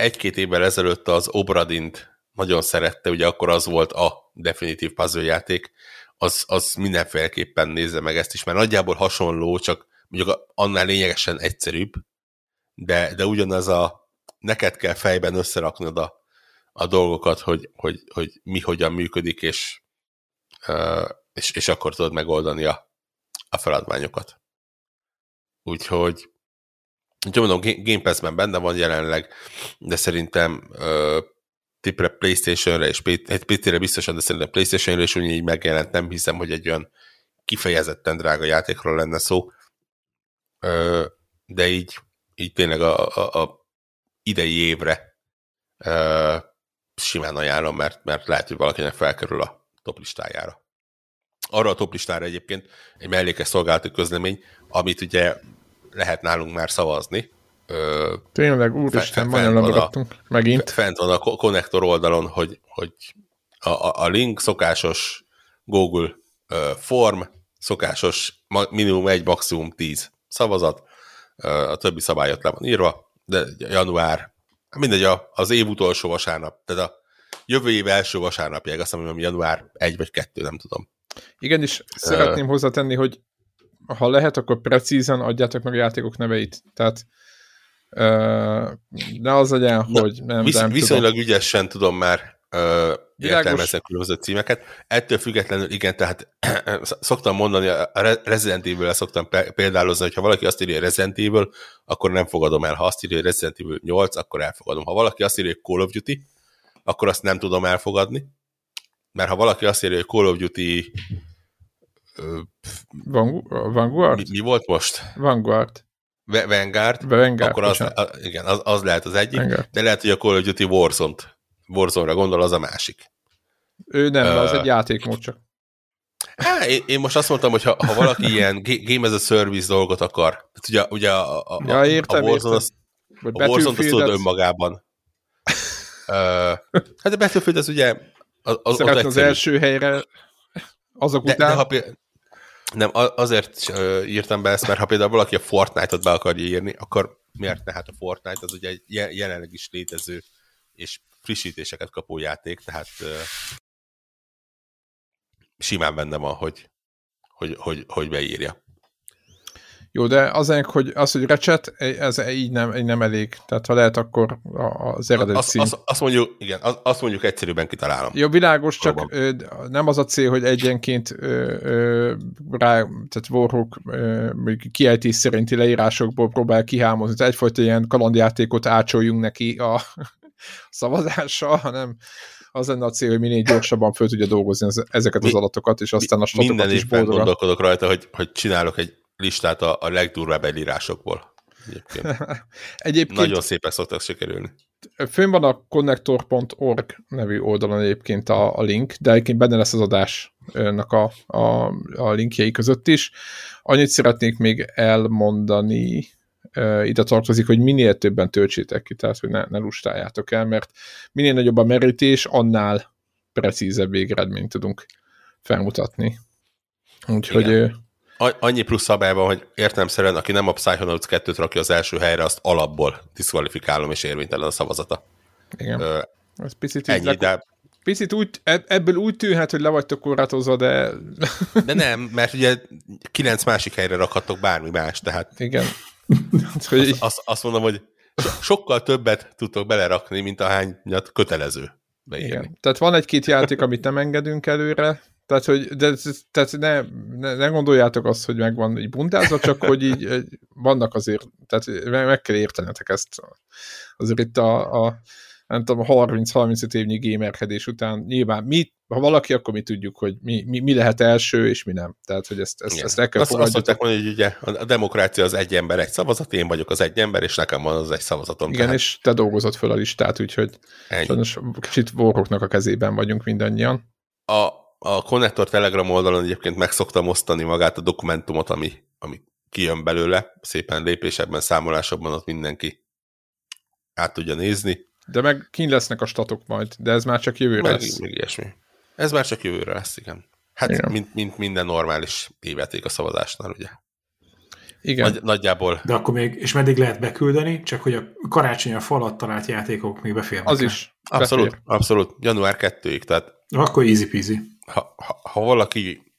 egy-két évvel ezelőtt az Obradint nagyon szerette, ugye akkor az volt a definitív puzzle játék, az, az mindenféleképpen nézze meg ezt is, mert nagyjából hasonló, csak mondjuk annál lényegesen egyszerűbb, de, de ugyanaz a neked kell fejben összeraknod a, a dolgokat, hogy, hogy, hogy mi hogyan működik, és, és, és akkor tudod megoldani a, a feladványokat. Úgyhogy Úgyhogy mondom, Game Pass-ben benne van jelenleg, de szerintem uh, tipre Playstation-re és PC-re biztosan, de szerintem Playstation-re is ugyanígy megjelent, nem hiszem, hogy egy olyan kifejezetten drága játékról lenne szó, de így, így tényleg a, a, a idei évre simán ajánlom, mert, mert lehet, hogy valakinek felkerül a top listájára. Arra a top listára egyébként egy mellékes szolgálati közlemény, amit ugye lehet nálunk már szavazni. Tényleg, úristen, majdnem lemaradtunk. Megint. Fent van a konnektor oldalon, hogy, hogy a, a, link szokásos Google form, szokásos minimum egy, maximum tíz szavazat, a többi szabályot le van írva, de január, mindegy, az év utolsó vasárnap, tehát a jövő év első vasárnapjáig, azt mondom, január 1 vagy 2, nem tudom. Igen, és szeretném hozzátenni, hogy ha lehet, akkor precízen adjátok meg a játékok neveit. Tehát uh, ne az legyen, hogy nem, visz, nem Viszonylag tudom. ügyesen tudom már uh, értelmezni a különböző címeket. Ettől függetlenül igen, tehát (clears throat) szoktam mondani, a Resident Evil-el szoktam példálozni, hogy ha valaki azt írja, Resident Evil, akkor nem fogadom el. Ha azt írja, hogy Resident Evil 8, akkor elfogadom. Ha valaki azt írja, Call of Duty, akkor azt nem tudom elfogadni. Mert ha valaki azt írja, hogy Call of Duty Vanguard? Mi, mi volt most? Vanguard. Vanguard, Vanguard akkor az, a, igen, az, az lehet az egyik, Vanguard. de lehet, hogy a Call of Duty Warzone-t, Warzone-ra gondol, az a másik. Ő nem, uh, az egy játékmód csak. Há, én, én most azt mondtam, hogy ha, ha valaki (laughs) ilyen Game as a Service dolgot akar, tehát ugye, ugye a, a, ja, értem, a Warzone, az, a Warzone azt tudod önmagában. (laughs) uh, hát a Battlefield az ugye az, az, az első helyre azok de, után... De ha, nem, azért írtam be ezt, mert ha például valaki a Fortnite-ot be akarja írni, akkor miért ne? Hát a Fortnite az ugye egy jelenleg is létező és frissítéseket kapó játék, tehát simán benne van, hogy, hogy, hogy, hogy beírja. Jó, de az, hogy az, hogy recset, ez így nem, így nem elég. Tehát ha lehet, akkor az eredeti azt, cím. Azt, azt, mondjuk, igen, azt mondjuk egyszerűbben kitalálom. Jó, világos, csak ö, nem az a cél, hogy egyenként rá, tehát Warhawk kiejtés szerinti leírásokból próbál kihámozni. Tehát egyfajta ilyen kalandjátékot ácsoljunk neki a (laughs) szavazással, hanem az lenne a cél, hogy minél gyorsabban föl tudja dolgozni ezeket az adatokat, és aztán a statokat is boldogan. gondolkodok rajta, hogy, hogy csinálok egy listát a, a legdurvább elírásokból. Egyébként. (laughs) egyébként Nagyon szépen szoktak sikerülni. Fönn van a connector.org nevű oldalon egyébként a, a link, de egyébként benne lesz az adásnak a, a, a linkjei között is. Annyit szeretnék még elmondani, ide tartozik, hogy minél többen töltsétek ki, tehát hogy ne, ne lustáljátok el, mert minél nagyobb a merítés, annál precízebb végeredményt tudunk felmutatni. Úgyhogy Igen annyi plusz szabályban, hogy értelmszerűen, aki nem a Psychonauts 2-t rakja az első helyre, azt alapból diszkvalifikálom, és érvénytelen a szavazata. Igen. Ö, Ez picit ennyi, le... de... Picit úgy, ebből úgy tűnhet, hogy le vagytok korlátozva, de... De nem, mert ugye kilenc másik helyre rakhatok bármi más, tehát... Igen. (laughs) azt, azt, azt mondom, hogy sokkal többet tudtok belerakni, mint ahányat kötelező. Igen. Tehát van egy-két játék, amit nem engedünk előre, tehát, hogy, de, tehát ne, ne, ne, gondoljátok azt, hogy megvan egy bundázva, csak (laughs) hogy így vannak azért, tehát meg kell értenetek ezt. Azért itt a, a nem tudom, 30-35 évnyi gamerkedés után nyilván mi, ha valaki, akkor mi tudjuk, hogy mi, mi, mi lehet első, és mi nem. Tehát, hogy ezt, ezt, ezt el kell azt, azt mondani, hogy ugye a demokrácia az egy ember, egy szavazat, én vagyok az egy ember, és nekem van az egy szavazatom. Igen, tehát... és te dolgozott föl a listát, úgyhogy sajnos kicsit voroknak a kezében vagyunk mindannyian. A, a Connector Telegram oldalon egyébként meg szoktam osztani magát a dokumentumot, ami, ami kijön belőle, szépen lépésebben, számolásokban ott mindenki át tudja nézni. De meg kint lesznek a statok majd, de ez már csak jövőre meg, lesz. Meg ilyesmi. Ez már csak jövőre lesz, igen. Hát, igen. Mint, mint minden normális éveték a szavazásnál, ugye. Igen. Nagy, nagyjából. De akkor még, és meddig lehet beküldeni, csak hogy a karácsony a falat talált játékok még beférnek. Az is. Abszolút, befér. abszolút. Január 2-ig, tehát. Akkor easy peasy ha, ha, ha valaki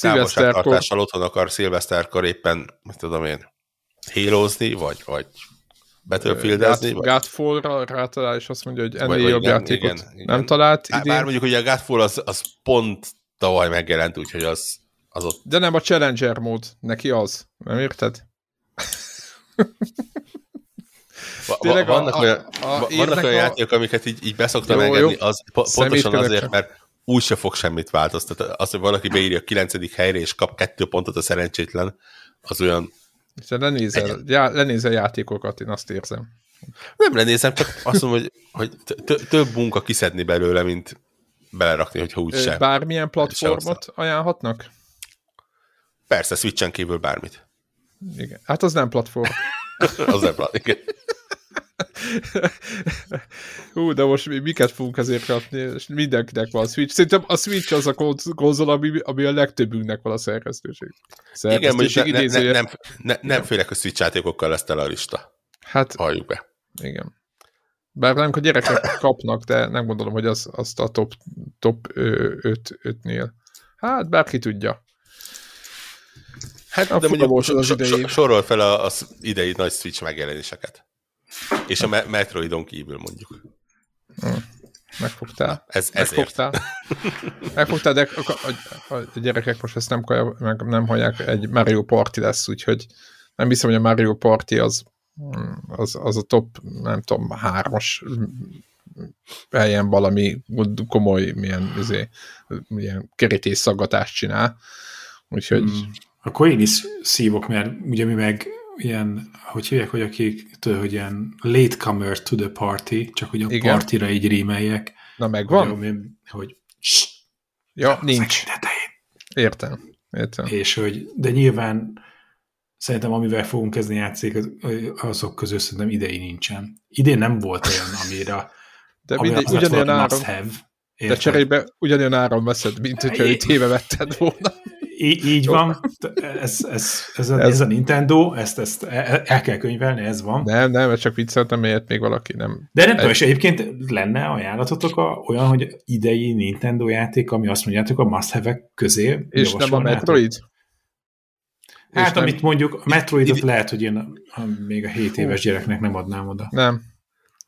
távolságtartással otthon akar szilveszterkor éppen, mit tudom én, hélozni, vagy, vagy Battlefieldezni. Gat, Godfall-ra rátalál, és azt mondja, hogy ennél vagy, jobb igen, játékot igen, igen. nem talált idén. Bár mondjuk ugye a Godfall az, az pont tavaly megjelent, úgyhogy az, az ott... De nem a Challenger mód, neki az. Nem érted? Va, vannak, a, olyan, a, a vannak olyan játékok, amiket így, így beszoktam engedni, az po pontosan azért, mert úgyse fog semmit változtatni. Az, hogy valaki beírja a kilencedik helyre, és kap kettő pontot a szerencsétlen, az olyan... Lenézel, já, lenézel játékokat, én azt érzem. Nem lenézem, csak azt mondom, hogy, hogy több munka kiszedni belőle, mint belerakni, hogyha úgy sem. Bármilyen platformot ajánlhatnak? Persze, Switchen kívül bármit. Igen. Hát az nem platform. (laughs) az nem platform, igen. Hú, de most mi, miket fogunk ezért kapni, és mindenkinek van a Switch. Szerintem a Switch az a konzol, ami, ami a legtöbbünknek van a szerkesztőség. szerkesztőség Igen, ne, ne, nem, ne, nem félek, hogy Switch játékokkal lesz tele a lista. Hát, Halljuk be. Igen. Bár nem, a gyerekek (coughs) kapnak, de nem gondolom, hogy az, azt a top, top 5-nél. Hát, bárki tudja. Hát, a de mondjuk az idei... sorol fel az idei nagy Switch megjelenéseket. És a Metroidon kívül mondjuk. Hm. Megfogtál. Ez, Megfogtál. Megfogtál, de a, a, a, gyerekek most ezt nem, meg nem hallják, egy Mario Party lesz, úgyhogy nem hiszem, hogy a Mario Party az, az, az a top, nem tudom, hármas helyen valami komoly milyen, izé, milyen kerítés szaggatást csinál. Úgyhogy... Hmm. Akkor én is szívok, mert ugye mi meg ilyen, hogy hívják, hogy akik, tudod, hogy ilyen latecomer to the party, csak hogy a Igen. partira így rímeljek. Na megvan? Hogy, hogy ja, nincs. Értem. Értem. És hogy, de nyilván szerintem amivel fogunk kezdeni játszik, azok közül szerintem idei nincsen. Idén nem volt olyan, (laughs) amire de mindegy, ugyanilyen áron, have, de cserébe ugyanilyen áron veszed, mint hogyha (laughs) egy éve vetted volna. Í- így van, ez, ez, ez, a, ez, ez a Nintendo, ezt, ezt el kell könyvelni, ez van. Nem, nem, ez csak vicceltem, miért még valaki nem... De nem tudom, és egyébként lenne ajánlatotok a, olyan, hogy idei Nintendo játék, ami azt mondjátok a must have közé És nem a Metroid? Hát, és amit nem... mondjuk, a Metroidot ide... lehet, hogy én még a 7 éves gyereknek nem adnám oda. Nem.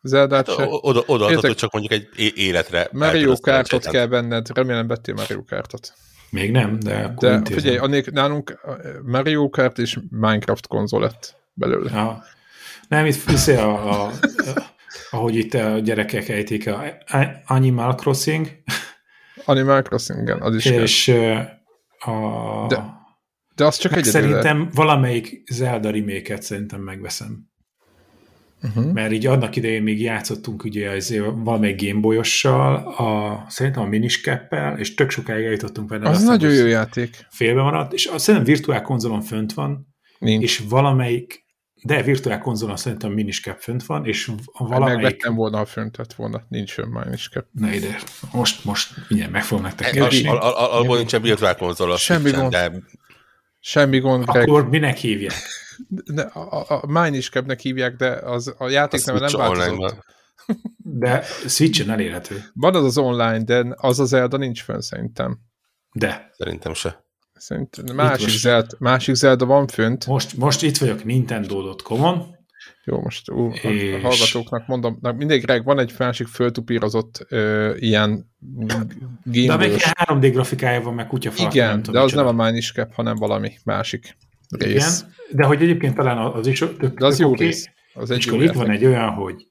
Zeldát hát, se. Oda, oda adhatod csak mondjuk egy életre. Mario Kartot kell venned, remélem vettél Mario Kartot. Még nem, de akkor De intézem. figyelj, annék, nálunk Mario Kart és Minecraft konzol lett belőle. Ha. Nem, itt viszi a, a, a, ahogy itt a gyerekek ejtik a Animal Crossing. Animal Crossing, igen, az is És kell. a... De, de az csak egy Szerintem valamelyik Zelda remake szerintem megveszem. Uh-huh. Mert így annak idején még játszottunk ugye az, valamelyik Gameboyossal, a, szerintem a miniscappel, és tök sokáig eljutottunk vele. Az nagyon jó játék. Félbe maradt, és azt szerintem virtuál konzolon fönt van, Nincs. és valamelyik, de virtuál konzolon szerintem miniscap fönt van, és valamelyik... Megvettem volna, ha fönt lett volna, nincs fönn miniscap. Na ide, most, most mindjárt meg fogom nektek keresni. Al, al, al, alból nincsen virtuál konzol. Semmi gond. De... Semmi gond. Akkor minek hívják? De a, a, a hívják, de az, a játék nem változott. De Switch-en elérhető. Van az az online, de az az Zelda nincs fönn szerintem. De. Szerintem se. Szerintem másik, Zelda, másik Zelda van fönt. Most, most itt vagyok Nintendo.com-on. Jó, most ú, és... a hallgatóknak mondom, mindig reg, van egy másik föltupírozott ö, ilyen game De még 3D grafikája van, meg kutyafalak. Igen, nem de az nem a Minescap, hanem valami másik rész. Igen, de hogy egyébként talán az is tök, de az jó okay. rész. Az egy és akkor itt van egy olyan, hogy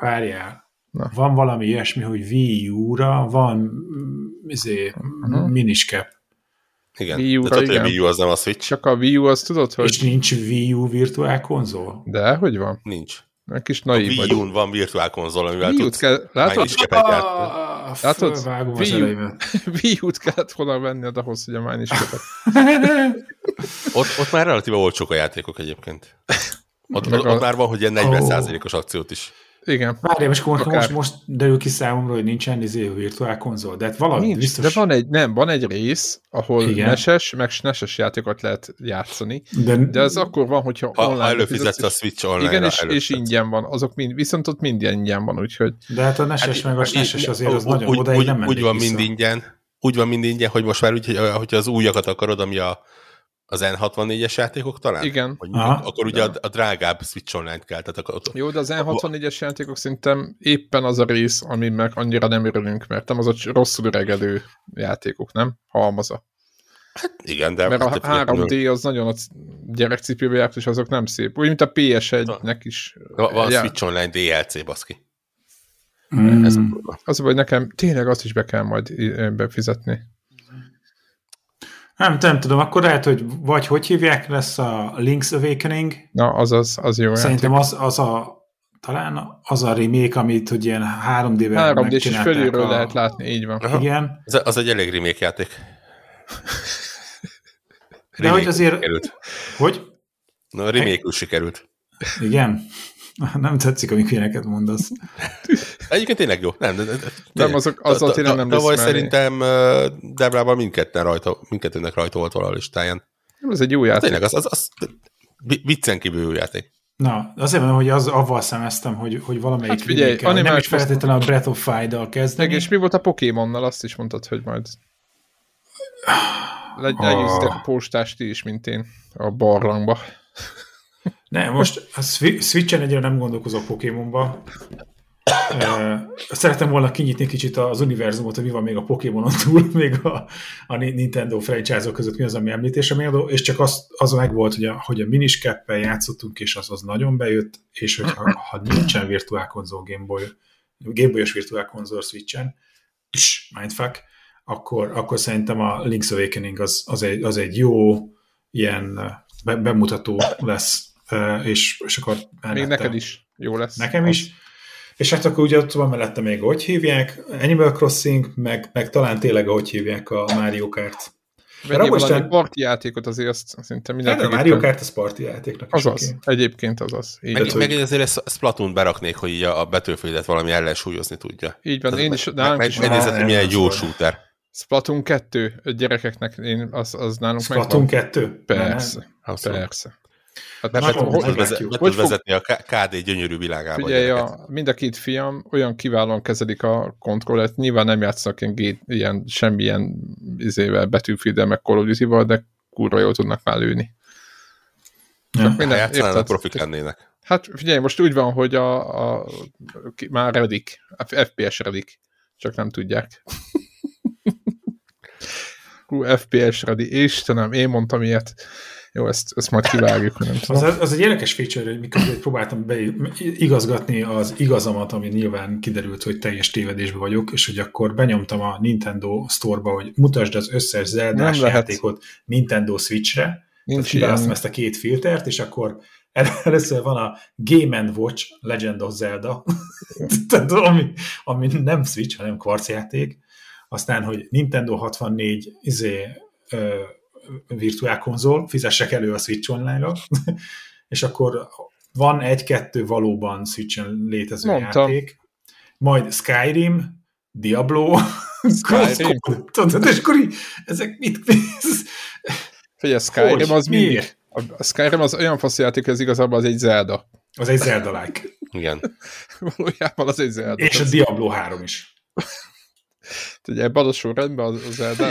várjál, Na. van valami ilyesmi, hogy Wii U-ra van izé, uh-huh. miniscap. Igen, Wii U-ra, de tudod, igen. Wii U az nem a Switch. Csak a Wii U az tudod, hogy... És nincs Wii U virtuál konzol? De, hogy van? Nincs. Egy kis naív a Wii van virtuál konzol, amivel tudsz kell, látod? Ah, látod? Wii, (laughs) Wii U-t kellett volna venni ahhoz, hogy a Mine is (laughs) ott, ott már relatíve olcsók a játékok egyébként. Ott, ott, ott már van, hogy ilyen 40%-os akciót is igen. Várjál, most, most, most, most derül ki számomra, hogy nincsen izé virtuál konzol, de hát valami Nincs, biztos... De van egy, nem, van egy rész, ahol Igen. neses, meg neses játékot lehet játszani, de, de az akkor van, hogyha ha, online... Ha előfizetsz a Switch online Igen, és, és ingyen van, azok mind, viszont ott mind ingyen van, úgyhogy... De hát a neses hát, meg a neses azért az nagyon oda úgy, nem úgy van mind ingyen, úgy van mind ingyen, hogy most már úgy, hogy az újakat akarod, ami a az N64-es játékok talán? Igen. Hogy Aha, akkor ugye a, a drágább Switch Online kell. Tehát akkor, Jó, de az N64-es játékok szerintem éppen az a rész, ami meg annyira nem örülünk, mert nem az a rosszul öregedő játékok, nem? Halmaza. Hát igen, de... Mert a 3D az nagyon a gyerekcipőbe járt, és azok nem szép. Úgy, mint a PS1-nek is. Van, van Switch Online DLC, baszki. Mm. Ez az, hogy nekem tényleg azt is be kell majd befizetni. Nem, nem tudom, akkor lehet, hogy vagy hogy hívják lesz a Link's Awakening. Na, az az, az jó Szerintem az, az a talán az a remake, amit hogy ilyen 3D-ben 3D és fölülről a... lehet látni, így van. Aha. Igen. Az, az egy elég remake játék. De hogy azért... Sikerült. Hogy? Na, remake sikerült. Igen. Nem tetszik, amikor ilyeneket mondasz. Egyébként tényleg jó. Nem, de, de, nem azok, azzal tényleg nem Tavaly szerintem Debrában mindketten rajta, mindkettőnek rajta volt valahol listáján. Ez egy jó játék. Tényleg, az, az, az viccen kívül jó játék. Na, azért mondom, hogy az, avval szemeztem, hogy, hogy valamelyik hát figyelj, nem is feltétlenül a Breath of Fire-dal kezdeni. És mi volt a Pokémonnal? Azt is mondtad, hogy majd Legy, legyőzitek a postást is, mint én a barlangba. Nem, most a Switch-en egyre nem gondolkozok Pokémonba. Szeretem volna kinyitni kicsit az univerzumot, hogy mi van még a Pokémonon túl, (laughs) még a, a Nintendo franchise-ok között mi az, ami említésre méltó, és csak az, az meg volt, hogy a, hogy a miniscappel játszottunk, és az az nagyon bejött, és hogyha (clears throat) ha nincsen virtuál konzol Gameboy, Gameboy-os virtuál konzol Switch-en, mindfuck, akkor, akkor szerintem a Link's Awakening az, az, egy, az egy jó ilyen be, bemutató lesz, és, és akkor Még neked is jó lesz. Nekem is. És hát akkor ugye ott van mellette még, hogy hívják, Animal Crossing, meg, meg talán tényleg, hogy hívják a Mario Kart. Vegyél valami parti játékot azért azt szinte mindenki. Hát a Mario Kart a party játéknak is az. Egyébként az az. Így meg, meg azért ezt Splatoon beraknék, hogy így a betűföldet valami ellensúlyozni tudja. Így van, én is. Meg, meg, megnézed, hogy milyen jó shooter. Splatoon 2 gyerekeknek, én az, az nálunk Splatoon 2? Persze, persze. Hát vezet, hogy vezetni a KD gyönyörű világába. Figyelj, a, mind a két fiam olyan kiválóan kezelik a kontrollet, nyilván nem játszanak ilyen, gét, ilyen semmilyen izével, betűfiddel, meg Call of Duty-val, de kurva jól tudnak már lőni. Ja. Minden, hát érted, profik lennének. Hát figyelj, most úgy van, hogy a, a, már redik, a FPS redik, csak nem tudják. (laughs) Hú, FPS ready, Istenem, én mondtam ilyet. Jó, ezt, ezt majd kivágjuk. Nem az, az egy érdekes feature, hogy mikor próbáltam be, igazgatni az igazamat, ami nyilván kiderült, hogy teljes tévedésbe vagyok, és hogy akkor benyomtam a Nintendo Store-ba, hogy mutasd az összes Zelda játékot Nintendo Switch-re, Nincs ilyen. ezt a két filtert, és akkor először van a Game Watch Legend of Zelda, (laughs) tehát ami, ami nem Switch, hanem kvarcjáték, aztán, hogy Nintendo 64 izé, ö, virtuál konzol, fizessek elő a Switch Online-ra, (laughs) és akkor van egy-kettő valóban Switch-en létező Mondtam. játék, majd Skyrim, Diablo, (laughs) Skyrim. Tudod, és akkor így, ezek mit... (laughs) Figyelj, Skyrim hogy? az mi? A Skyrim az olyan fasz játék, hogy ez igazából az egy Zelda. Az egy Zelda-like. Igen. Valójában az egy Zelda. És a Diablo 3 is. Ugye ebben a sorrendben az, az Zelda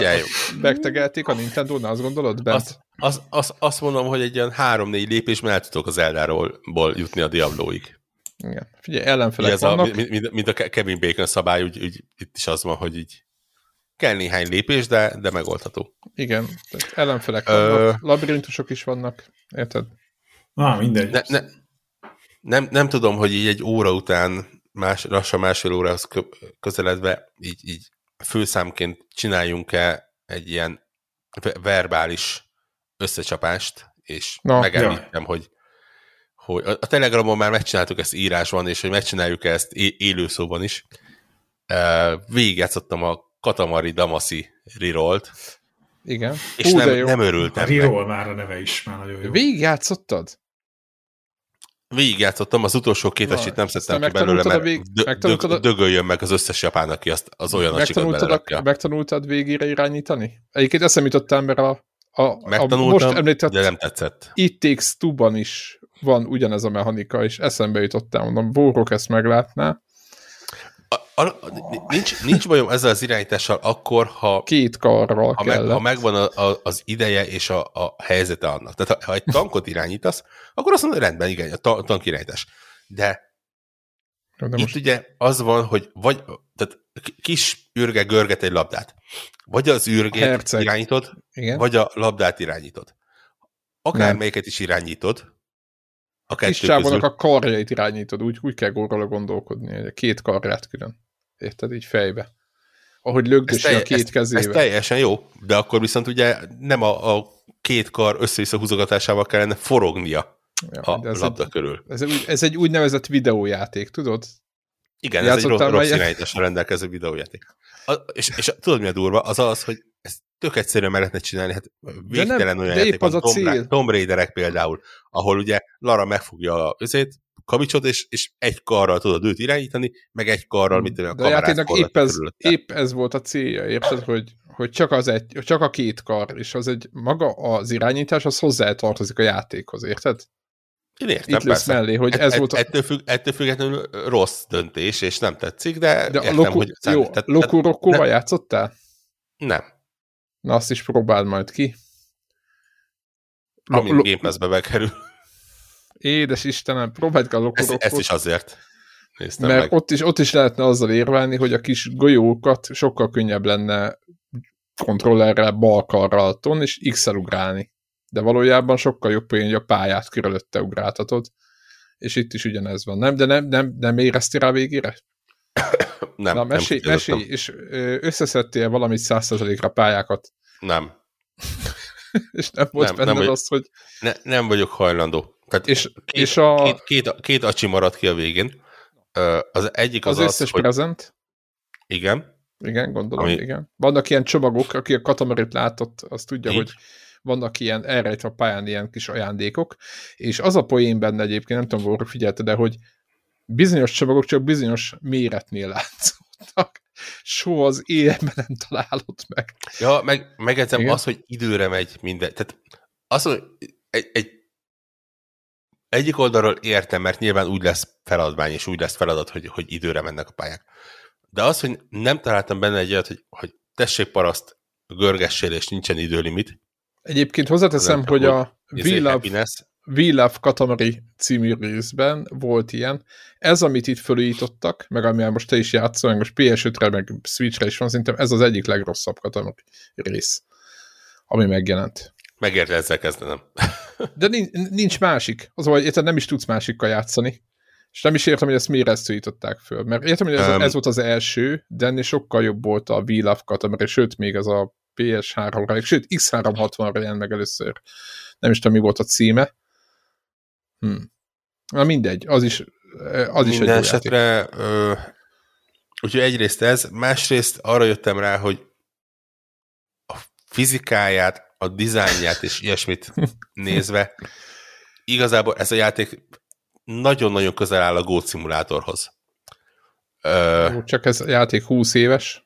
megtegelték a Nintendo-n, azt gondolod? Bent? Azt, azt, azt, azt mondom, hogy egy ilyen három-négy lépésben el tudok az Zeldáról jutni a Diablo-ig. Igen. Figyelj, ellenfelek ez vannak. A, mint, mint, a Kevin Bacon szabály, úgy, úgy, itt is az van, hogy így kell néhány lépés, de, de megoldható. Igen, tehát ellenfelek vannak, Ö... labirintusok is vannak, érted? Ah, mindegy. Ne, ne, nem, nem tudom, hogy így egy óra után más, lassan másfél órához közeledve így, így főszámként csináljunk-e egy ilyen verbális összecsapást, és no, megemlítem, hogy, hogy a Telegramon már megcsináltuk ezt írásban, és hogy megcsináljuk ezt élő szóban is. Végigjátszottam a Katamari Damasi Rirolt. Igen. És Hú, nem, nem örültem. A Riroll már a neve is, már nagyon jó. Végigjátszottad? Végigjátszottam, az utolsó két esélyt nem szedtem ki belőle, mert vég... dö- dögöljön meg az összes japán, aki azt, az olyan a a, Megtanultad végére irányítani? Egyébként eszem jutottam, mert a, a, a most említett de nem tetszett. It Takes Two-ban is van ugyanez a mechanika, és eszembe jutottam, mondom, Bórok ezt meglátná. A, a, nincs, nincs bajom ezzel az irányítással akkor, ha, Két karral ha, meg, ha megvan a, a, az ideje és a, a helyzete annak. Tehát ha, ha egy tankot irányítasz, akkor azt mondod, rendben, igen, a, ta, tank irányítás. De, De itt most... ugye az van, hogy vagy, tehát kis űrge görget egy labdát. Vagy az űrgét irányítod, igen? vagy a labdát irányítod. Akármelyiket is irányítod, a kis csávónak a karjait irányítod, úgy, úgy kell róla gondolkodni, hogy a két karját külön. Érted? Így fejbe. Ahogy lögdösi a két ez, kezével. Ez teljesen jó, de akkor viszont ugye nem a, a két kar össze-vissza húzogatásával kellene forognia ja, a ez labda egy, körül. Ez, egy, ez egy úgynevezett videójáték, tudod? Igen, ez egy rossz irányításra rendelkező videójáték. A, és, és tudod, mi a durva? Az az, hogy ezt tök egyszerűen meg lehetne csinálni, hát végtelen nem, olyan játék van, Tomb, cél. Tomb Raiderek például, ahol ugye Lara megfogja azért, kavicsot, és, és egy karral tudod őt irányítani, meg egy karral, mint a De a játéknak épp ez, épp ez volt a célja, érted, hogy, hogy csak, az egy, csak a két kar, és az egy maga az irányítás, az hozzá tartozik a játékhoz, érted? Én értem, Itt lesz mellé, hogy ez et, volt a... ettől, függ, ettől függetlenül rossz döntés, és nem tetszik, de, de értem, a Loku, hogy... Jó, tehát, Loku Rokkóval játszottál? Nem. Na, azt is próbáld majd ki. Amint Game Pass-be bekerül. Édes Istenem, próbáld ki a Loku ezt, ezt is azért néztem Mert meg. Ott, is, ott is lehetne azzal érvelni, hogy a kis golyókat sokkal könnyebb lenne kontrollerrel, balkarral ton, és X-el ugrálni. De valójában sokkal jobb hogy a pályát körülötte ugráltatod. És itt is ugyanez van. Nem, de nem, nem, nem érezti rá végére? (laughs) Nem, Na, mesélj, nem mesélj és összeszedtél valamit százszerzalékra pályákat? Nem. (laughs) és nem volt nem, benned nem az, hogy... Ne, nem vagyok hajlandó. Tehát és, két, és a... két, két, két acsi maradt ki a végén. Az egyik az az, az összes hogy... prezent? Igen. Igen, gondolom, Ami... igen. Vannak ilyen csomagok, aki a katamarit látott, az tudja, Így. hogy vannak ilyen elrejtve a pályán ilyen kis ajándékok, és az a poén benne egyébként, nem tudom, hogy figyelte, de hogy bizonyos csomagok csak bizonyos méretnél látszottak. Soha az életben nem találod meg. Ja, meg, megedzem az, hogy időre megy minden. Tehát az, hogy egy, egy egyik oldalról értem, mert nyilván úgy lesz feladvány, és úgy lesz feladat, hogy, hogy időre mennek a pályák. De az, hogy nem találtam benne egy olyat, hogy, hogy tessék paraszt, görgessél, és nincsen időlimit. Egyébként hozzáteszem, hogy a We Love, We Love Katamari című részben volt ilyen. Ez, amit itt fölújítottak, meg amivel most te is játszol, meg most PS5-re, meg Switch-re is van, szerintem ez az egyik legrosszabb Katamari rész, ami megjelent. Megérte ezzel kezdenem. (laughs) De nincs másik. Az, hogy érted, nem is tudsz másikkal játszani. És nem is értem, hogy ezt miért ezt szűjtötték föl. Mert értem, hogy ez, um, ez volt az első, de ennél sokkal jobb volt a We Love Katamari, sőt, még ez a PS3-ra, sőt, X360-ra jelent meg először. Nem is tudom, mi volt a címe. Hm. Na mindegy, az is, az is Minden egy esetre, ö, úgyhogy egyrészt ez, másrészt arra jöttem rá, hogy a fizikáját, a dizájnját és (laughs) ilyesmit nézve, igazából ez a játék nagyon-nagyon közel áll a Go szimulátorhoz. Ö, Csak ez a játék 20 éves.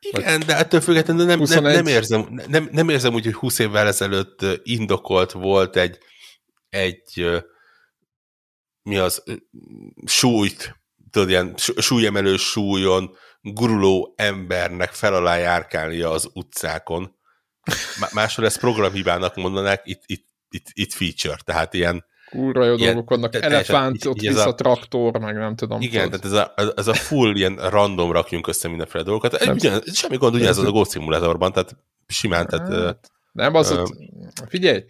Igen, Vagy de ettől függetlenül nem, nem, nem, érzem, nem, nem érzem úgy, hogy 20 évvel ezelőtt indokolt volt egy, egy mi az, súlyt, tudod, ilyen súlyemelő súlyon guruló embernek fel alá járkálnia az utcákon. Máshol ezt programhibának mondanák, itt, itt, itt, itt feature, tehát ilyen Kurva jó ilyen, dolgok vannak, elefánt, ott vissza a, traktor, meg nem tudom. Igen, tudod. tehát ez a, ez a full ilyen random rakjunk össze mindenféle dolgokat. Nem, ugyan, semmi gond ugyanez az a Go Simulatorban, tehát simán, tehát... Hát, nem, az ott, figyelj,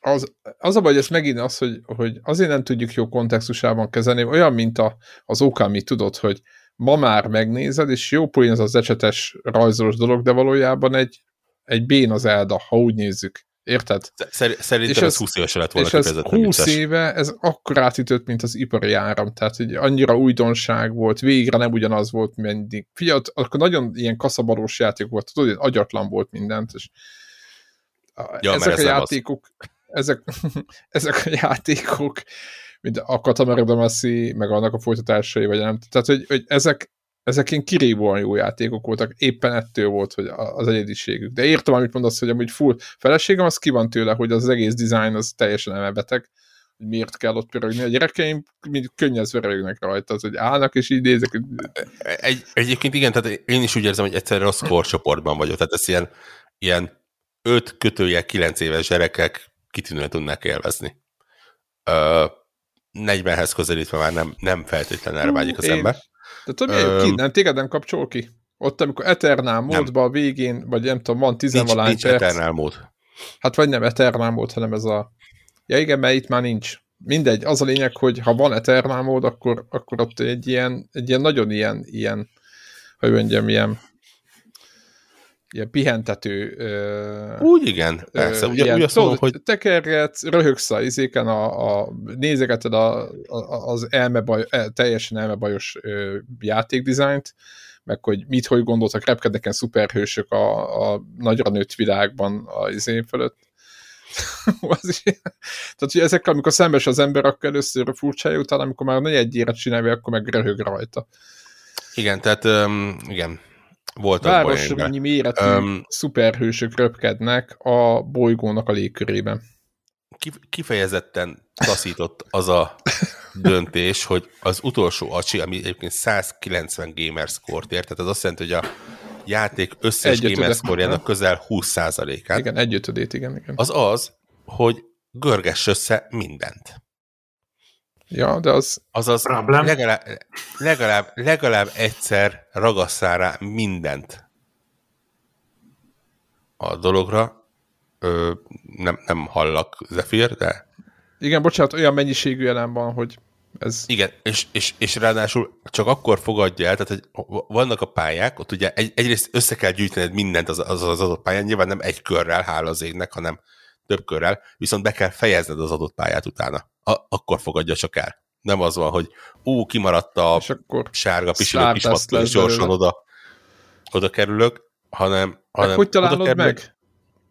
az, az a baj, hogy ez megint az, hogy, hogy azért nem tudjuk jó kontextusában kezelni, olyan, mint a, az Okami, tudod, hogy ma már megnézed, és jó poén az az ecsetes rajzolós dolog, de valójában egy, egy bén az Elda, ha úgy nézzük. Érted? Szerintem és ez 20 éves lett volna És ez 20 éve, ez akkor átütött, mint az ipari áram, tehát hogy annyira újdonság volt, végre nem ugyanaz volt mindig. Figyelj, akkor nagyon ilyen kaszabarós játék volt, tudod, agyatlan volt mindent, és ja, ezek a játékok, az. Ezek, (laughs) ezek a játékok, mint a Katamari Damacy, meg annak a folytatásai, vagy nem, tehát hogy, hogy ezek, ezek ilyen kirívóan jó játékok voltak, éppen ettől volt, hogy az egyediségük. De értem, amit mondasz, hogy amúgy full feleségem, az ki van tőle, hogy az egész design az teljesen elmebeteg, hogy miért kell ott pörögni. A gyerekeim mind könnyezve rögnek rajta, az, hogy állnak és idézek. Egy, egyébként igen, tehát én is úgy érzem, hogy egyszerűen rossz korcsoportban vagyok, tehát ez ilyen, ilyen 5 kötője 9 éves gyerekek kitűnően tudnak élvezni. Ö, 40-hez közelítve már nem, nem feltétlenül erre vágyik az én, ember. De tudod, milyen ki? Nem, téged nem kapcsol ki? Ott, amikor Eternál módban a végén, vagy nem tudom, van tizenvalány perc. Nincs Eternál mód. Hát vagy nem Eternál mód, hanem ez a Ja igen, mert itt már nincs. Mindegy, az a lényeg, hogy ha van Eternal mód, akkor, akkor ott egy ilyen, egy ilyen nagyon ilyen, ilyen hogy mondjam, ilyen ilyen pihentető úgy igen, persze. Ugye, ilyen, ugye azt mondom, hogy tekergetsz, röhögsz a izéken, a, a, nézegeted a, a, az elmebaj, e, teljesen elmebajos játékdizájnt, meg hogy mit, hogy gondoltak, repkednek szuperhősök a, a nagyra nőtt világban a izén fölött. (laughs) az tehát, hogy ezekkel, amikor szembes az ember, akkor először furcsája, utána, amikor már egy egyére csinálja, akkor meg röhög rajta. Igen, tehát um, igen, voltak Városnyi méretű um, szuperhősök röpkednek a bolygónak a légkörében. Kifejezetten taszított az a (laughs) döntés, hogy az utolsó acsi, ami egyébként 190 gamer score-t ért, tehát az azt jelenti, hogy a játék összes gamer score közel 20%-át. Igen, egyötödét, igen, igen. Az az, hogy görgess össze mindent. Ja, de az... Azaz legalább, legalább, legalább egyszer ragasszál rá mindent a dologra. Ö, nem, nem hallak, Zephyr, de... Igen, bocsánat, olyan mennyiségű jelen van, hogy ez... Igen, és, és, és ráadásul csak akkor fogadja el, tehát hogy vannak a pályák, ott ugye egy, egyrészt össze kell gyűjtened mindent az, az, az adott pályán, nyilván nem egy körrel, hála az égnek, hanem több körrel, viszont be kell fejezned az adott pályát utána a, akkor fogadja csak el. Nem az van, hogy ú, kimaradt a és akkor sárga pisilő kis és gyorsan oda, oda kerülök, hanem, hanem hogy találod kerülök. meg?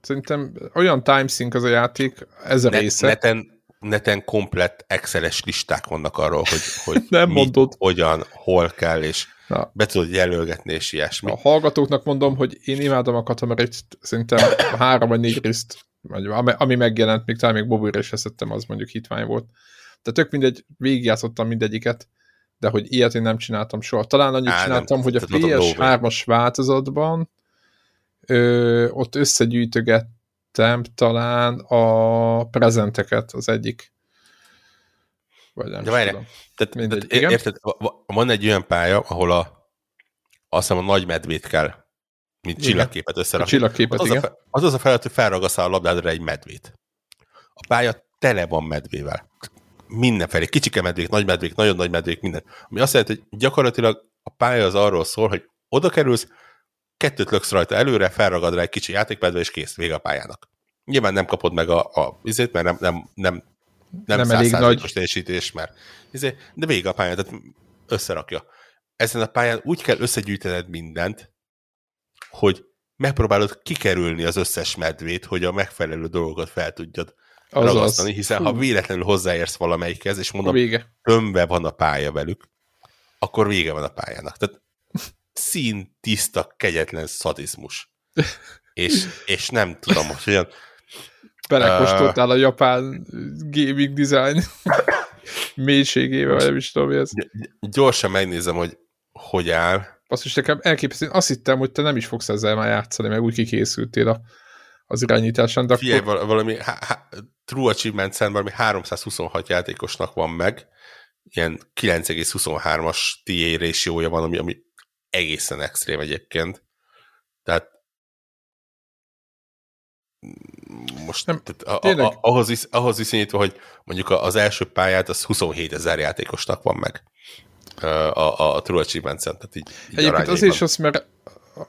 Szerintem olyan timesync az a játék, ez a ne, része. Neten, neten komplett Excel-es listák vannak arról, hogy, hogy (laughs) Nem mit, mondod. hogyan, hol kell, és Na. be tudod jelölgetni, és ilyesmi. A hallgatóknak mondom, hogy én imádom a katamarit, szerintem három vagy négy részt vagy ami, ami megjelent, még talán még Bobbyra is eszettem, az mondjuk hitvány volt. Tehát tök mindegy, végigjátszottam mindegyiket, de hogy ilyet én nem csináltam soha. Talán annyit Á, csináltam, nem, hogy a PS3-as változatban ö, ott összegyűjtögettem talán a prezenteket az egyik. Vagy nem de várj, tehát, mindegy, tehát érted, van egy olyan pálya, ahol a azt hiszem a nagy medvét kell mint csillagképet összerakni. Csillagképet, az, igen. Az, az az a feladat, hogy felragasszál a labdádra egy medvét. A pálya tele van medvével. Mindenfelé. Kicsike medvék, nagy medvék, nagyon nagy medvék, minden. Ami azt jelenti, hogy gyakorlatilag a pálya az arról szól, hogy oda kerülsz, kettőt löksz rajta előre, felragad rá egy kicsi játékmedve, és kész, vége a pályának. Nyilván nem kapod meg a, a izét, mert nem, nem, nem, nem, nem elég nagy teljesítés, mert izé, de vége a pályán, tehát összerakja. Ezen a pályán úgy kell összegyűjtened mindent, hogy megpróbálod kikerülni az összes medvét, hogy a megfelelő dolgokat fel tudjad Azaz. ragasztani, hiszen Hú. ha véletlenül hozzáérsz valamelyikhez, és mondom, vége. tömve van a pálya velük, akkor vége van a pályának. Tehát szín, tiszta, kegyetlen szadizmus. (laughs) és, és nem tudom, hogy olyan... Belekostoltál uh, a japán gaming design (laughs) mélységével, nem is tudom, mi ez. Gyorsan megnézem, hogy hogy áll. Azt is nekem elképesztő. Azt hittem, hogy te nem is fogsz ezzel már játszani, mert úgy kikészültél a, az irányításon. De Figyelj, akkor... valami há, há, True Achievement Center valami 326 játékosnak van meg, ilyen 9,23-as TA ratio van, ami, ami egészen extrém egyébként. Tehát most nem, tehát a, a, ahhoz, is, ahhoz viszonyítva, hogy mondjuk az első pályát az 27 ezer játékosnak van meg a, a True Achievement tehát így, így Egyébként az is az, mert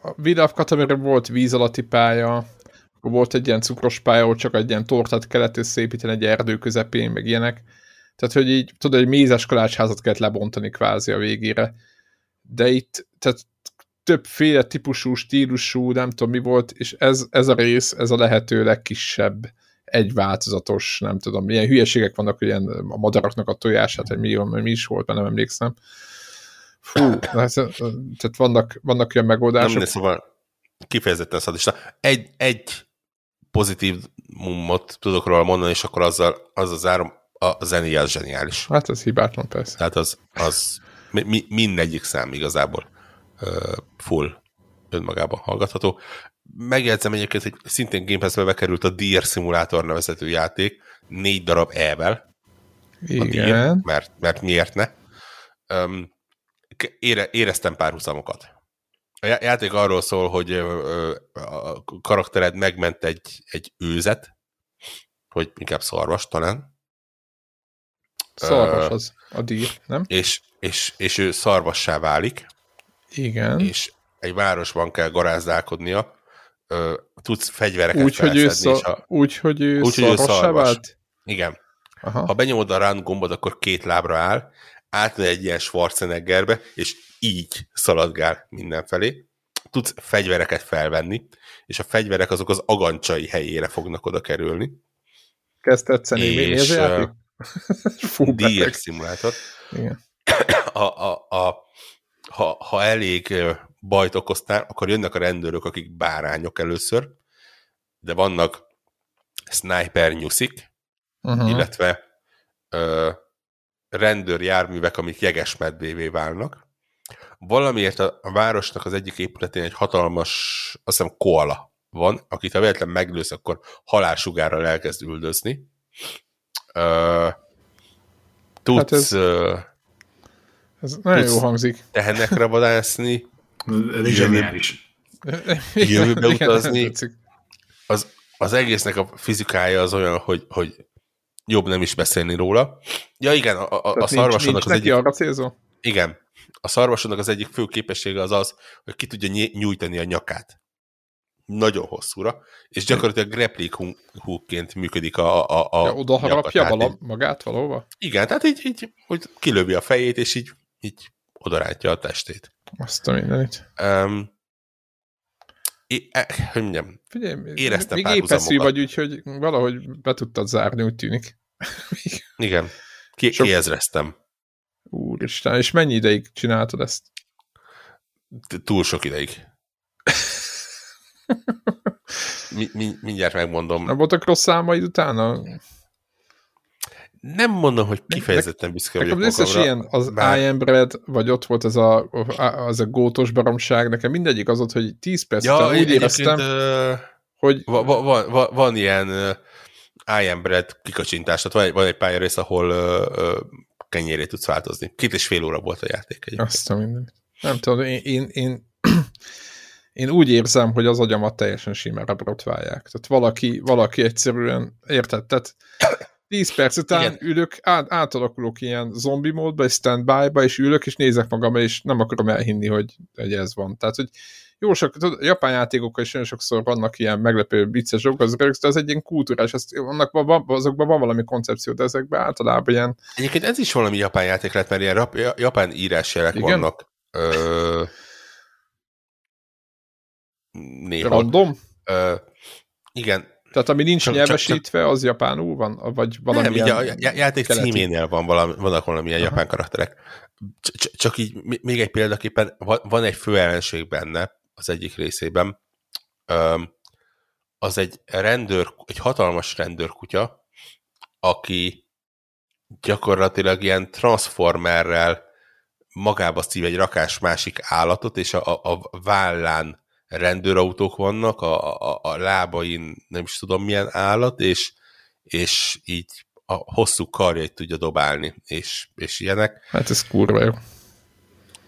a Wheel of volt víz alatti pálya, volt egy ilyen cukros pálya, ahol csak egy ilyen tortát kellett összeépíteni egy erdő közepén, meg ilyenek. Tehát, hogy így, tudod, egy mézes kalácsházat kellett lebontani kvázi a végére. De itt, tehát többféle típusú, stílusú, nem tudom mi volt, és ez, ez a rész, ez a lehető legkisebb egy változatos, nem tudom, milyen hülyeségek vannak, hogy ilyen a madaraknak a tojását, hogy mi, mi is volt, nem emlékszem. Fú, (laughs) tehát vannak, vannak ilyen megoldások. Nem, szóval kifejezetten szadista. Egy, egy pozitív mummot tudok róla mondani, és akkor azzal, az az árom, a zenéje az zseniális. Hát ez hibátlan persze. Tehát az, az mi, mindegyik szám igazából uh, full önmagában hallgatható. Megjegyzem egyébként, hogy szintén Game Pass-be bekerült a Deer Simulator nevezetű játék, négy darab E-vel. Igen. Deer, mert, mert miért ne? Um, ére, éreztem párhuzamokat. A játék arról szól, hogy a karaktered megment egy, egy őzet, hogy inkább szarvas talán. Szarvas az a dír, nem? És, és, és ő szarvassá válik. Igen. És egy városban kell garázdálkodnia, tudsz fegyvereket úgy, hogy ő, szar, a... úgy, hogy ő úgy, hogy ő szarvas. Vált? Igen. Aha. Ha benyomod a run gombot, akkor két lábra áll, átmegy egy ilyen Schwarzeneggerbe, és így szaladgál mindenfelé. Tudsz fegyvereket felvenni, és a fegyverek azok az agancsai helyére fognak oda kerülni. Kezd tetszeni. És, mi ez játék? (laughs) DX szimulátor. Igen. (coughs) A, a, a, ha, ha elég bajt okoztál, akkor jönnek a rendőrök, akik bárányok először, de vannak sniper nyuszik, uh-huh. illetve ö, rendőr járművek, amik jegesmedvévé válnak. Valamiért a, a városnak az egyik épületén egy hatalmas, azt hiszem, koala van, akit ha véletlen meglősz, akkor halálsugárral elkezd üldözni. Ö, tudsz... Hát ez, ez nagyon tudsz jó hangzik. Tehenekre vadászni. Ez zseniális. Jövőbe utazni. Az, az egésznek a fizikája az olyan, hogy, hogy jobb nem is beszélni róla. Ja igen, a, a, a szarvasodnak az egyik... arra célzó? Igen. A szarvasodnak az egyik fő képessége az az, hogy ki tudja nyújtani a nyakát. Nagyon hosszúra, és gyakorlatilag grappling hookként működik a, a, a ja, oda harapja vala, magát valahova? Igen, tehát így, így hogy kilövi a fejét, és így, így odarátja a testét. Azt a mindenit. Um, é, e, hogy mondjam, Figyelj, éreztem még épeszű vagy, úgyhogy valahogy be tudtad zárni, úgy tűnik. (laughs) Igen, Ki, Sok... kiezreztem. Úristen, és mennyi ideig csináltad ezt? Túl sok ideig. (laughs) mi, mi, mindjárt megmondom. Nem voltak rossz számaid utána? Nem mondom, hogy kifejezetten büszke vagyok magamra. összes ilyen, az bár... I am bread, vagy ott volt ez a, az a gótos baromság, nekem mindegyik az ott, hogy 10 perc ja, után úgy éreztem, uh, hogy... Va, va, va, va, van ilyen uh, I am bread kikacsintás, tehát van egy, van egy pályarész, ahol uh, uh, kenyérét tudsz változni. Két és fél óra volt a játék egyébként. Azt a minden. Nem tudom, én, én, én, én úgy érzem, hogy az agyamat teljesen simára brotválják. Tehát valaki, valaki egyszerűen, érted? Tehát 10 perc után Igen. ülök, át, átalakulok ilyen zombi módba, és standby-ba, és ülök, és nézek magam, és nem akarom elhinni, hogy, hogy ez van. Tehát, hogy jó sok, tudod, japán játékokkal is nagyon sokszor vannak ilyen meglepő vicces dolgok, az, de az egy ilyen kultúrás, az, annak van, azokban van valami koncepció, de ezekben általában ilyen... Egyébként ez is valami japán játék lehet, mert ilyen rap, japán írásjelek Igen? vannak. Ö... Néha. Random? Ö... Igen, tehát ami nincs csak, nyelvesítve, az japánul van? Vagy valami Nem, így a játék keleti. címénél van valami, vannak valamilyen Aha. japán karakterek. Csak így még egy példaképpen van egy fő ellenség benne az egyik részében. Az egy rendőr, egy hatalmas rendőrkutya, aki gyakorlatilag ilyen transformerrel magába szív egy rakás másik állatot, és a, a, a vállán rendőrautók vannak, a, a, a lábain nem is tudom milyen állat, és, és így a hosszú karjait tudja dobálni, és, és ilyenek. Hát ez kurva jó.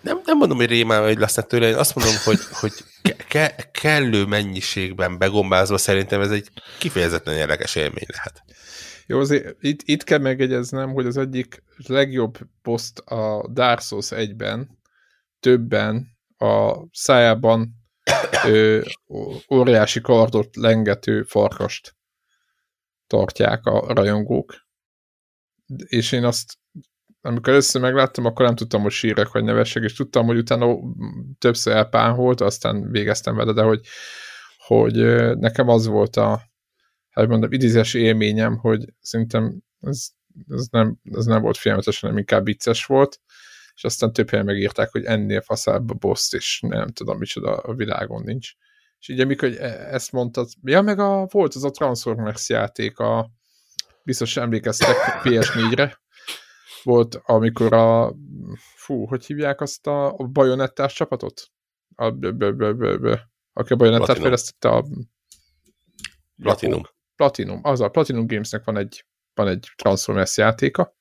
Nem, nem mondom, hogy rémálva, hogy lesznek tőle, én azt mondom, hogy, hogy ke- kellő mennyiségben begombázva szerintem ez egy kifejezetten érdekes élmény lehet. Jó, azért itt, itt kell megegyeznem, hogy az egyik legjobb poszt a Dark Souls 1-ben többen a szájában ö, óriási kardot lengető farkast tartják a rajongók. És én azt, amikor először megláttam, akkor nem tudtam, hogy sírek vagy nevesség, és tudtam, hogy utána többször elpánholt, aztán végeztem vele, de hogy, hogy nekem az volt a hát mondom, idézés élményem, hogy szerintem ez, ez, nem, ez nem volt filmetes, hanem inkább vicces volt, és aztán több helyen megírták, hogy ennél faszább a boss is, nem tudom micsoda a világon nincs. És így amikor e- ezt mondtad, ja meg a, volt az a Transformers játék, a, biztos emlékeztek PS4-re, volt, amikor a, fú, hogy hívják azt a, a bajonettás csapatot? A, b, b, b, b, b, aki a bajonettát fejlesztette a Platinum. Platinum, az a Platinum Gamesnek van egy, van egy Transformers játéka,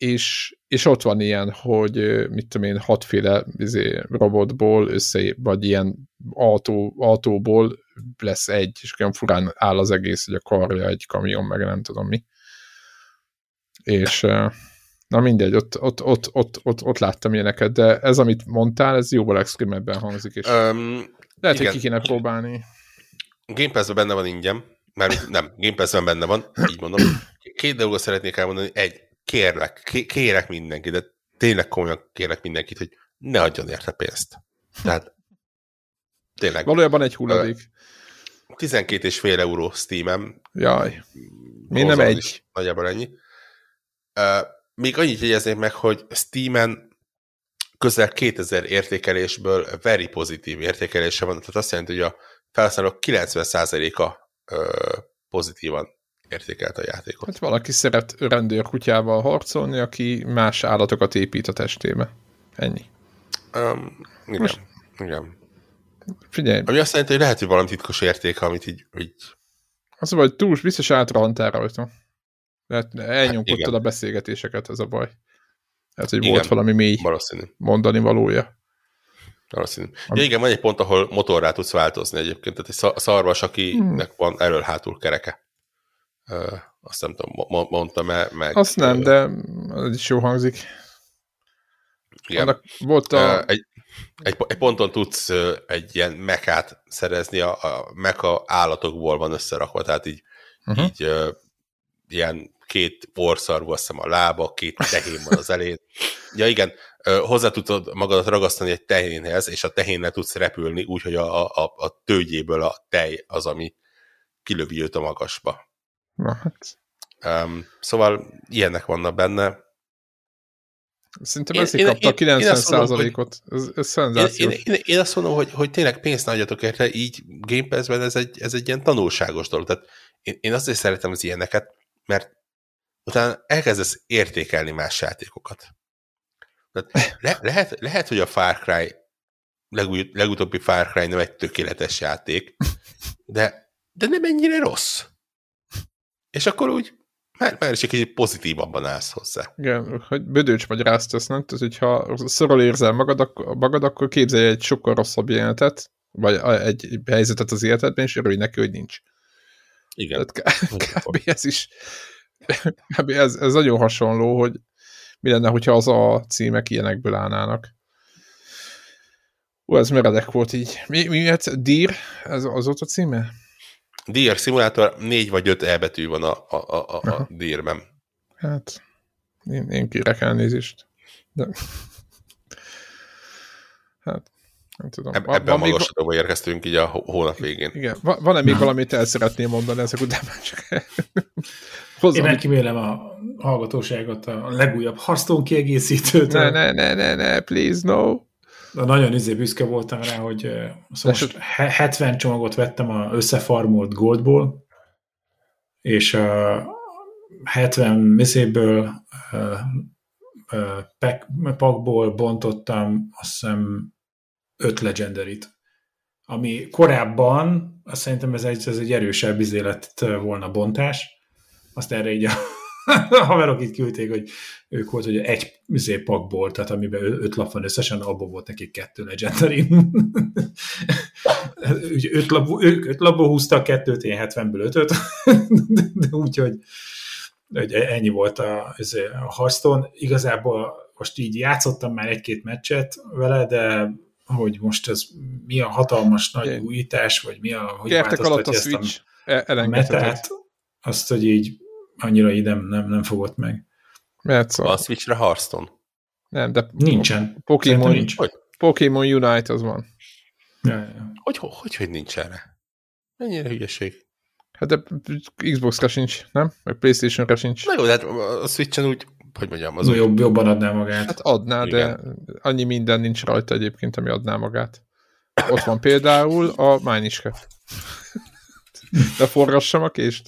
és, és ott van ilyen, hogy mit tudom én, hatféle izé, robotból össze, vagy ilyen autó, autóból lesz egy, és olyan furán áll az egész, hogy a karja egy kamion, meg nem tudom mi. És na mindegy, ott, ott, ott, ott, ott, ott láttam ilyeneket, de ez, amit mondtál, ez jóval extremebben hangzik, és um, lehet, igen. hogy ki kéne próbálni. Game Pass-ben benne van ingyen, mert nem, Game Pass-ben benne van, így mondom. Két dolgot szeretnék elmondani. Egy, kérlek, kérek mindenkit, de tényleg komolyan kérek mindenkit, hogy ne adjon érte pénzt. Tehát tényleg. Valójában egy hulladék. 12 és fél euró Steam-em. Jaj. Mi nem egy? Nagyjából ennyi. Még annyit jegyeznék meg, hogy Steam-en közel 2000 értékelésből very pozitív értékelése van, tehát azt jelenti, hogy a felhasználók 90%-a pozitívan értékelt a játékot. Hát valaki szeret rendőrkutyával harcolni, aki más állatokat épít a testébe. Ennyi. Um, igen, Most... igen. Figyelj. Ami azt jelenti, hogy lehet, hogy valami titkos érték, amit így... így... Az baj, túl biztos átrahantál rajta. Lehet elnyomkodtad hát a beszélgetéseket, ez a baj. Hát, hogy igen, volt valami mély valószínű. mondani valója. Valószínű. Ja, igen, van egy pont, ahol motorrá tudsz változni egyébként, tehát egy szarvas, akinek hmm. van erről hátul kereke. Azt nem tudom, mondtam -e, meg... Azt nem, de ez is jó hangzik. Igen. Annak volt a... Egy, egy, egy ponton tudsz egy ilyen mekát szerezni, a, a meka állatokból van összerakva, tehát így, uh-huh. így uh, ilyen két orszarú, azt hiszem a lába, két tehén van az elén. Ja igen, hozzá tudod magadat ragasztani egy tehénhez, és a tehénnel tudsz repülni, úgyhogy a, a, a tőgyéből a tej az, ami kilövi őt a magasba. Na, hát. Um, szóval ilyenek vannak benne. Szerintem ezért kapta a 90%-ot. Ez, ez szenzációs. Én, én, én azt mondom, hogy, hogy tényleg pénzt ne adjatok érte, így Game Pass-ben ez egy, ez egy ilyen tanulságos dolog. Tehát én, én azért szeretem az ilyeneket, mert utána elkezdesz értékelni más játékokat. Tehát le, lehet, lehet, hogy a Far Cry legúj, legutóbbi Far Cry nem egy tökéletes játék, de, de nem ennyire rossz. És akkor úgy már, már is egy kicsit pozitívabban állsz hozzá. Igen, hogy bödőcs vagy ráztasz, nem? Tehát, hogyha szorul érzel magad, akkor, magad, akkor képzelj egy sokkal rosszabb jelenetet, vagy egy helyzetet az életedben, és örülj neki, hogy nincs. Igen. Tehát kb. ez is kb. Ez, ez nagyon hasonló, hogy mi lenne, hogyha az a címek ilyenekből állnának. Ó, ez meredek volt így. Mi, mi ez? Deer? Ez az ott a címe? Deer szimulátor, négy vagy öt elbetű van a, a, a, a Deerben. Hát, én, én kérek elnézést. De... Hát, nem tudom. Eb ebben van a magasodóba még... érkeztünk így a hónap végén. Igen. Van-e még valamit el szeretném mondani ezek után? Csak Hozzá, Én megkímélem a hallgatóságot, a legújabb Hearthstone kiegészítőt. Ne, ne, ne, ne, ne, please, no. De nagyon izé büszke voltam rá, hogy szóval most 70 csomagot vettem a összefarmolt Goldból, és a 70 miszéből pakból bontottam azt hiszem 5 legendarit. Ami korábban, azt szerintem ez egy, ez egy erősebb izé lett volna bontás, azt erre így a (laughs) haverok itt küldték, hogy ők volt, hogy egy üzé pakból, tehát amiben öt lap van összesen, abból volt nekik kettő legendary. (laughs) Úgy öt, lap, ők öt lapból húztak kettőt, én 70-ből ötöt, (laughs) de, de úgy, hogy, hogy ennyi volt a, a Hearthstone. Igazából most így játszottam már egy-két meccset vele, de hogy most ez mi a hatalmas nagy újítás, vagy mi a, hogy változtatja ezt a, e- a metát, azt, hogy így annyira így nem, nem, fogott meg. Mert szóval... Van Switchre Hearthstone? Nem, de nincsen. Pokémon, nincs. Hogy? Pokémon Unite az van. Ja, ja. Hogy, hogy, hogy nincs erre? Mennyire hülyeség? Hát de Xbox-ra sincs, nem? Vagy Playstation-ra sincs. Na jó, de hát a Switch-en úgy, hogy mondjam, az Jobb, jobban adná magát. Hát adná, Igen. de annyi minden nincs rajta egyébként, ami adná magát. Ott van például a Mine de forrassam a kést?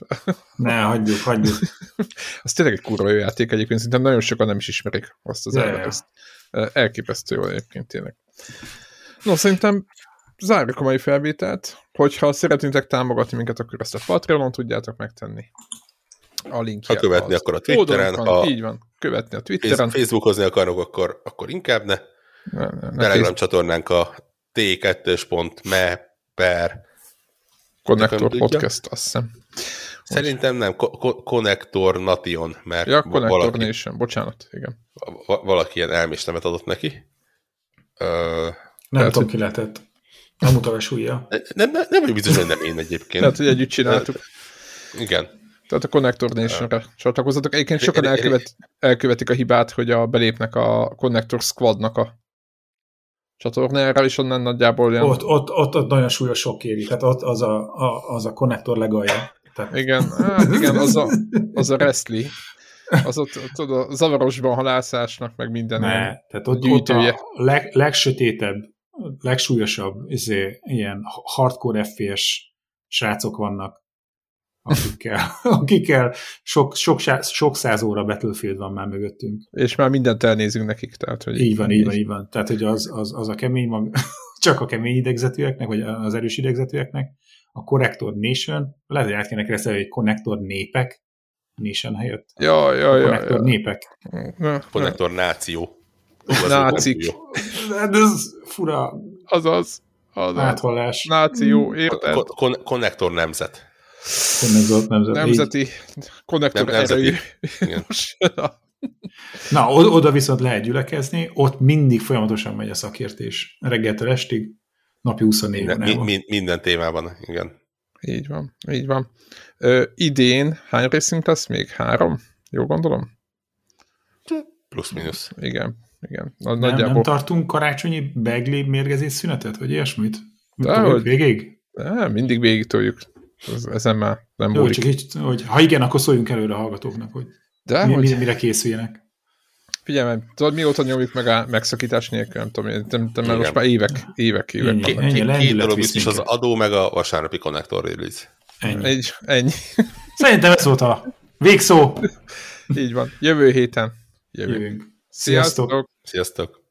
Ne, hagyjuk, hagyjuk. (laughs) az tényleg egy kurva jó játék egyébként, szerintem nagyon sokan nem is ismerik azt az elvet. Elképesztő jó egyébként tényleg. No, szerintem zárjuk a mai felvételt. Hogyha szeretnétek támogatni minket, akkor ezt a Patreonon tudjátok megtenni. A link. Ha követni, akkor a Twitteren, ha így van. követni a Twitteren. Facebookozni akarok, akkor, akkor inkább ne. ne, ne, ne Telegram csatornánk a t2.me per Connector Podcast, azt hiszem. Szerintem nem, Connector Nation, mert ja, Connector valaki, Nation, bocsánat, igen. Valaki ilyen elméstemet adott neki. Ö, nem tudom, ki lehetett. Nem a súlya. Nem, nem, nem vagyok biztos, hogy nem én egyébként. Tehát, hogy együtt csináltuk. Igen. Tehát a Connector Nation-re csatlakozatok. Egyébként sokan elkövet, elkövetik a hibát, hogy a, belépnek a Connector Squadnak a csatornára, és onnan nagyjából olyan... Ott, ott, ott, ott nagyon súlyos sok éri, tehát ott az a, a, az a konnektor legalja. Tehát... Igen, hát igen, az a, az a wrestling. Az ott, a zavarosban halászásnak, meg minden. Ne, tehát ott, ott a leg, legsötétebb, legsúlyosabb izé, ilyen hardcore FPS srácok vannak, akikkel, (laughs) akikkel sok, sok, sok száz óra Battlefield van már mögöttünk. És már mindent elnézünk nekik. Tehát, hogy így van, így van, így van. Tehát, hogy az, az, az a kemény mag, (laughs) csak a kemény idegzetűeknek, vagy az erős idegzetűeknek, a Connector Nation, lehet, hogy át kéne keresni, hogy Connector népek, Nation helyett. Ja, ja, ja. Connector ja. népek. Connector náció. Nácik. De ez fura. Azaz. azaz. Áthallás. Náció, érted? Connector nemzet. Konnektor nemzet. Nemzeti konnektor Nem, erő. (laughs) Na, oda viszont lehet gyülekezni, ott mindig folyamatosan megy a szakértés. Reggeltől estig, napi 24 minden, mi, mi, minden témában, igen. Így van, így van. Ö, idén hány részünk lesz még? Három? Jó gondolom? Plusz-minusz. Igen, igen. Nem, nagyjából... nem tartunk karácsonyi begléb mérgezés szünetet, vagy ilyesmit? De, hogy, végig? De, mindig végig toljuk. Ez, ezen már nem Jó, csak így, hogy ha igen, akkor szóljunk előre a hallgatóknak, hogy, De, mi, hogy... mire készüljenek. Figyelj, tudod, mióta nyomjuk meg a megszakítás nélkül, nem tudom, nem, nem, nem most már évek, évek, évek. Ennyi, ennyi két, két dolog biztos az adó, meg a vasárnapi konnektor release. Ennyi. Egy, ennyi. Szerintem ez volt a végszó. Így van. Jövő héten. Jövő. Jövünk. Sziasztok. Sziasztok.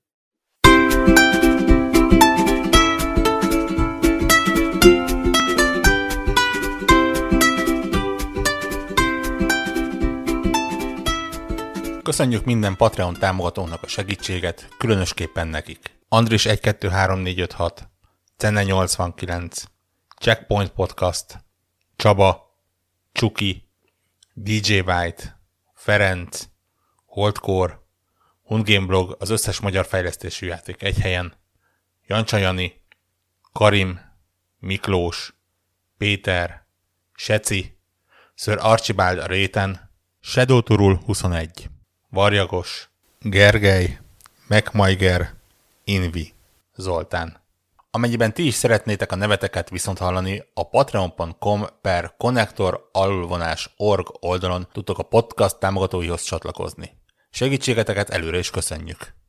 Köszönjük minden Patreon támogatónak a segítséget, különösképpen nekik. Andris 123456, Cenne 89, Checkpoint Podcast, Csaba, Csuki, DJ White, Ferenc, Holdcore, Hundgame Blog, az összes magyar fejlesztésű játék egy helyen, Jancsa Jani, Karim, Miklós, Péter, Seci, Sir Archibald a réten, Shadow Turul 21. Varjagos, Gergely, Megmajger, Invi, Zoltán. Amennyiben ti is szeretnétek a neveteket viszont hallani, a patreon.com per connector alulvonás org oldalon tudtok a podcast támogatóihoz csatlakozni. Segítségeteket előre is köszönjük!